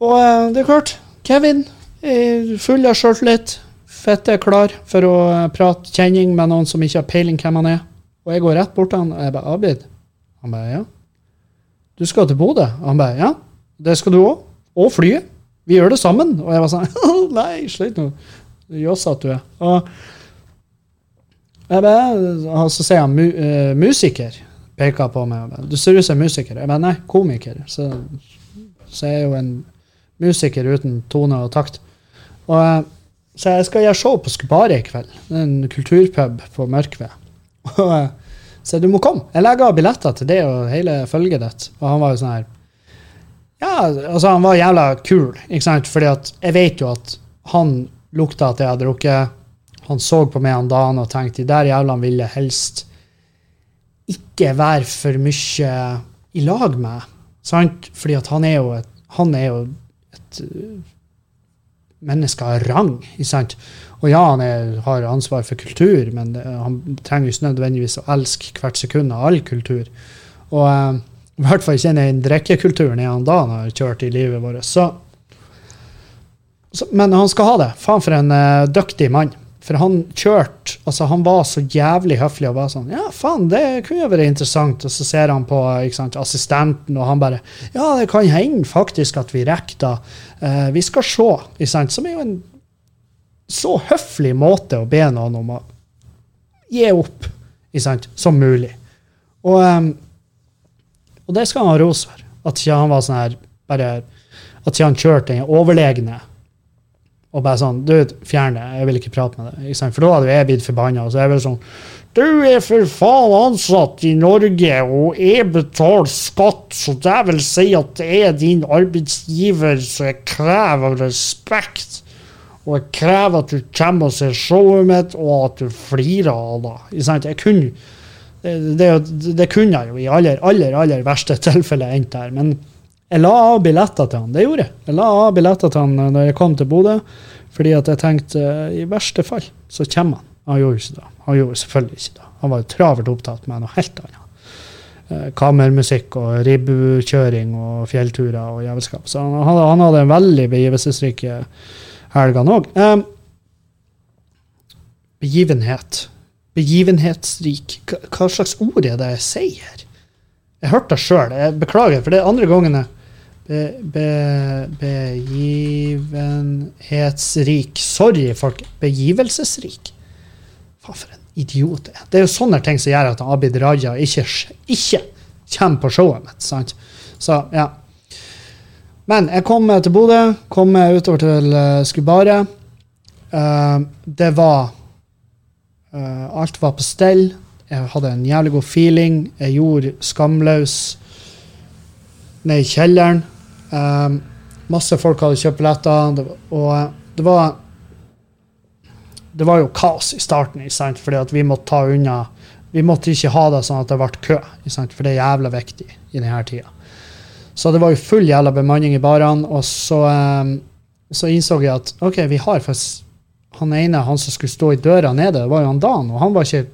Og eh, det er klart, Kevin er full av sjøltillit. Fette klar for å eh, prate kjenning med noen som ikke har peiling hvem han er. Og jeg går rett bort til han, og jeg bare 'Abid?' Han bare 'Ja'. 'Du skal til Bodø?' Han bare 'Ja, det skal du òg. Og flyet. Vi gjør det sammen.' Og jeg var sånn 'Nei, slutt nå. Jossete du er.' Og jeg bare, og så sier han mu, uh, musiker. Peker på meg. bare, Du ser ut som musiker. Jeg bare nei, komiker. Så, så jeg er jo en musiker uten tone og takt. Og, eh, så jeg skal gjøre show på Skubare i kveld. Det er En kulturpub på Mørkved. Og, eh, så du må komme. Jeg legger av billetter til det og hele følget ditt. Og han var jo sånn her Ja, altså, han var jævla kul, ikke sant? Fordi at jeg vet jo at han lukta at jeg hadde drukket. Han så på meg han dagen og tenkte de der jævlene ville helst ikke være for mye i lag med. Sant? Fordi at han er jo et, han er jo et uh, menneske av rang. Sant? Og ja, han er, har ansvar for kultur, men det, han trenger ikke nødvendigvis å elske hvert sekund av all kultur. Og uh, i hvert fall ikke den drikkekulturen han da han har kjørt i livet vårt. Så, så, men han skal ha det. Faen for en uh, dyktig mann. For han kjørte altså Han var så jævlig høflig og bare sånn Ja, faen, det kunne jo vært interessant. Og så ser han på sant, assistenten, og han bare Ja, det kan hende faktisk at vi rekker da. Eh, vi skal se. Ikke sant? Som er jo en så høflig måte å be noen om å gi opp ikke sant, som mulig. Og, um, og det skal han ha ros for. At ikke han var sånn her bare At ikke han kjørte den overlegne og bare sånn Du, fjern det. Jeg vil ikke prate med deg. For da hadde jeg blitt forbanna. Og så er jeg vel sånn Du er for faen ansatt i Norge, og jeg betaler skatt, så det vil si at det er din arbeidsgiver, så jeg krever respekt. Og jeg krever at du kommer og ser showet mitt, og at du flirer av det. Det, det, det kunne jeg jo i aller, aller, aller verste tilfelle endt der. Men jeg la av billetter til han. Det gjorde jeg. Jeg la av billetter til han da når jeg kom til Bodø, fordi at jeg tenkte eh, i verste fall så kommer han. Han gjorde ikke det. Han gjorde selvfølgelig ikke det. Han var jo travelt opptatt med noe helt annet. Eh, Kammermusikk og ribbukjøring og fjellturer og jævelskap. Så han, hadde, han hadde en veldig begivelsesrik helg, han òg. Um, begivenhet. Begivenhetsrik. Hva, slags ord er det jeg sier? Jeg hørte det sjøl. Beklager, for det er andre gangen jeg Be, be, begivenhetsrik. Sorry, folk. Begivelsesrik. Faen, for en idiot jeg er. Det er jo sånne ting som gjør at Abid Raja ikke, ikke kommer på showet mitt. sant? Så, ja. Men jeg kom til Bodø, kom utover til uh, Skubare. Uh, det var uh, Alt var på stell. Jeg hadde en jævlig god feeling. Jeg gjorde Skamløs ned i kjelleren. Um, masse folk hadde kjøpt billetter, og det var Det var jo kaos i starten, sant? fordi at vi måtte ta unna Vi måtte ikke ha det sånn at det ble kø, sant? for det er jævla viktig i denne tida. Så det var jo full jævla bemanning i barene, og så, um, så innså jeg at OK, vi har faktisk han ene, han som skulle stå i døra nede, det var jo han Dan, og han var ikke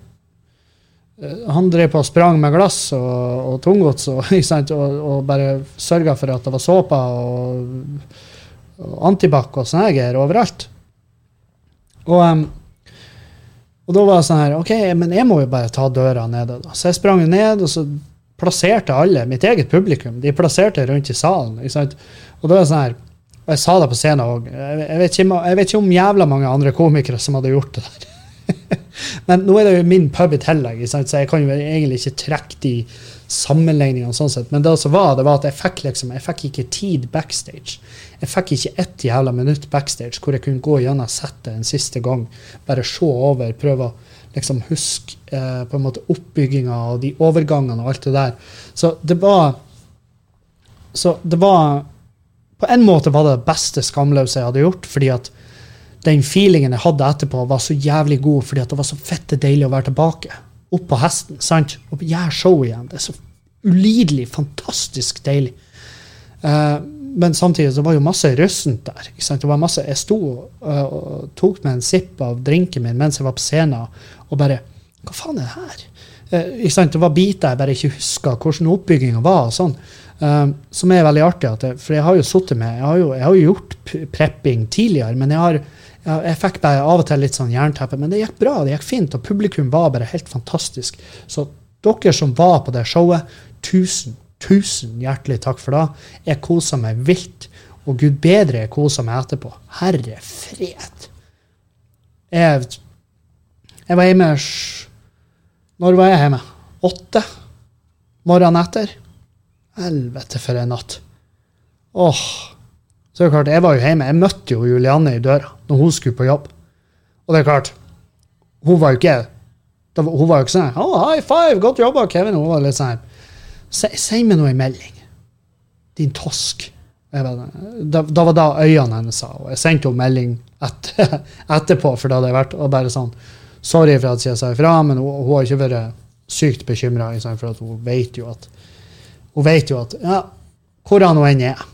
han drev på og sprang med glass og, og tunggods og, og, og, bare sørga for at det var såpe og, og antibac og sånne greier overalt. Og, og da var det sånn her OK, men jeg må jo bare ta døra nede, da. Så jeg sprang ned, og så plasserte alle, mitt eget publikum, de plasserte rundt i salen. Og da var det sånn her Og jeg sa det på scenen òg. Jeg, jeg, vet ikke om jævla mange andre komikere som hadde gjort det der. Men nå er det jo min pub i tillegg, så jeg kan jo egentlig ikke trekke de sammenligningene. sånn sett. Men det som var, det var at jeg fikk liksom, jeg fikk ikke tid backstage. Jeg fikk ikke ett jævla minutt backstage hvor jeg kunne gå gjennom settet en siste gang. Bare se over, prøve å liksom huske eh, på en måte oppbygginga og de overgangene og alt det der. Så det var Så det var På en måte var det det beste skamløse jeg hadde gjort, fordi at den feelingen jeg hadde etterpå, var så jævlig god fordi det var så fette deilig å være tilbake. Opp på hesten. sant? Og gjøre show igjen. Det er så ulidelig fantastisk deilig. Uh, men samtidig så var jo masse russent der. ikke sant? Det var masse, Jeg sto uh, og tok meg en sipp av drinken min mens jeg var på scenen, og bare Hva faen er det her? Uh, ikke sant? Det var biter jeg bare ikke huska hvordan oppbygginga var. og sånn. Um, som er veldig artig. Det, for jeg har jo sittet med jeg har jo, jeg har jo gjort prepping tidligere, men jeg, har, jeg, fikk bare av og til litt sånn jernteppe. Men det gikk bra, det gikk fint, og publikum var bare helt fantastisk. Så dere som var på det showet, tusen, tusen hjertelig takk for det. Jeg kosa meg vilt. Og gud bedre jeg kosa meg etterpå. Herre fred. Jeg, jeg var hjemme Når var jeg hjemme? Åtte? Morgenen etter? Helvete, for en natt. Åh. Så det er klart, jeg var jo hjemme. Jeg møtte jo Julianne i døra når hun skulle på jobb. Og det er klart, hun var jo ikke Hun var jo ikke sånn oh, 'High five, godt jobba, Kevin.' Hun var litt sånn Si meg noe i melding. Din tosk. Da, var da øynene hennes sa, og jeg sendte henne melding etter, etterpå, for det hadde jeg vært og bare sånn Sorry for at jeg sa ifra, men hun, hun har ikke vært sykt bekymra, for hun vet jo at hun vet jo at ja, hvor hun nå enn er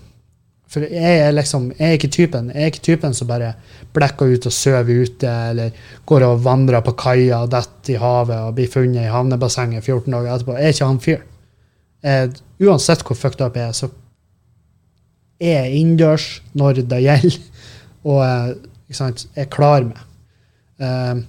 For jeg er liksom, jeg er ikke typen jeg er ikke typen som bare blekker ut og sover ute, eller går og vandrer på kaia og detter i havet og blir funnet i havnebassenget 14 dager etterpå. Jeg er ikke han fyren. Uansett hvor fucked up jeg er, så er jeg innendørs når det gjelder, og jeg er klar med. Um,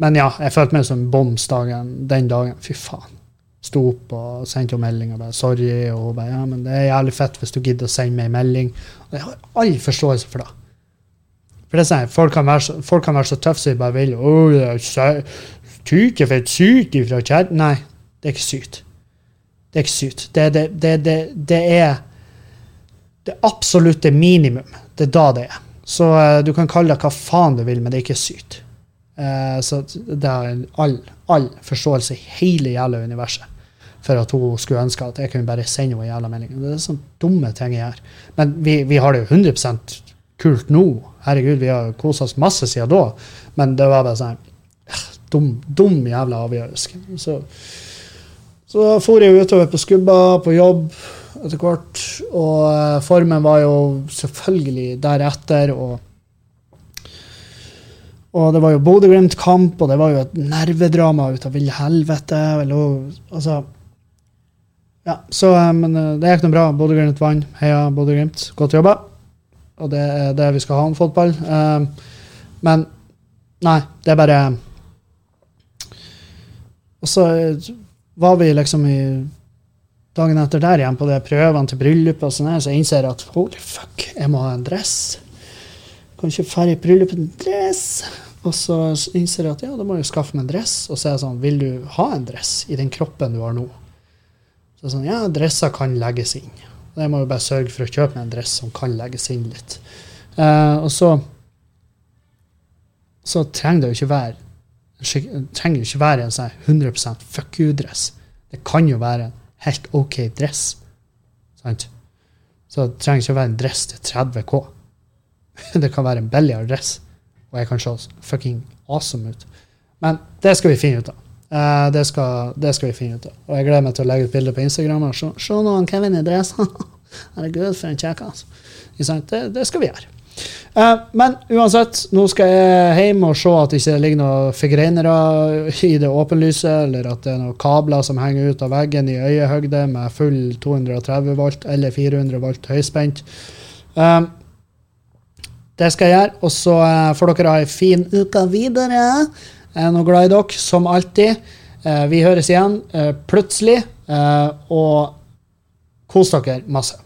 men ja, jeg følte meg som boms den dagen. Fy faen sto opp og sendte henne melding og bare 'sorry'. Og hun bare 'ja, men det er jævlig fett hvis du gidder å sende meg en melding'. Og jeg har all forståelse for det. For det er sånn, Folk kan være så, folk så tøffe som de bare vil. er tyke for et sykt ifra kjæresten'. Nei, det er ikke sykt. Det er ikke sykt. Det, det, det, det, er det absolutte minimum. Det er da det er. Så uh, du kan kalle det hva faen du vil, men det er ikke sykt. Uh, så det er all, all forståelse i hele jævla universet for at hun skulle ønske at jeg kunne bare sende henne en jævla melding. Det er sånne dumme ting jeg gjør. Men vi, vi, har det jo 100% kult nå. Herregud, vi har kosa oss masse siden da. Men det var bare sånn dum, dum jævla avgjørelse. Så, så for jeg utover på skubba, på jobb etter hvert. Og uh, formen var jo selvfølgelig deretter. og og det var jo Bodø-Glimt-kamp, og det var jo et nervedrama ut av ville helvete. Altså, ja, så, eh, men eh, det gikk nå bra. Bodø-Glimt vant. Heia Bodø-Glimt. Godt jobba. Og det er det vi skal ha om fotball. Um, men nei, det er bare Og så var vi liksom i dagen etter der igjen på de prøvene til bryllupet, og sånn her, så jeg innser at holy fuck, jeg må ha en dress. Kan ikke dra i bryllup en dress. Og så innser jeg at ja, da må jeg skaffe meg en dress. Og så er jeg sånn, vil du ha en dress i den kroppen du har nå? Så jeg sånn, ja, dresser kan legges inn. Og jeg må jo bare sørge for å kjøpe meg en dress som kan legges inn litt. Uh, og så så trenger det jo ikke være trenger jo ikke være en sånn 100 fuck you-dress. Det kan jo være en helt OK dress. Sant? Så det trenger ikke være en dress til 30 K. det kan være en billigere dress, og jeg kan se fucking awesome ut. Men det skal vi finne ut av. Uh, det, skal, det, skal, vi finne ut av. Og jeg gleder meg til å legge ut bilde på Instagram. og Se, se noen Kevin i dress. Herregud, for en kjekkas. Det, det skal vi gjøre. Uh, men uansett, nå skal jeg hjem og se at det ikke ligger noen forgreinere i det åpenlyse, eller at det er noen kabler som henger ut av veggen i øyehøgde med full 230 volt eller 400 volt høyspent. Um, det skal jeg gjøre. Og så uh, får dere ha ei en fin uke videre. Jeg er nå glad i dere, som alltid. Uh, vi høres igjen uh, plutselig. og kos dere masse.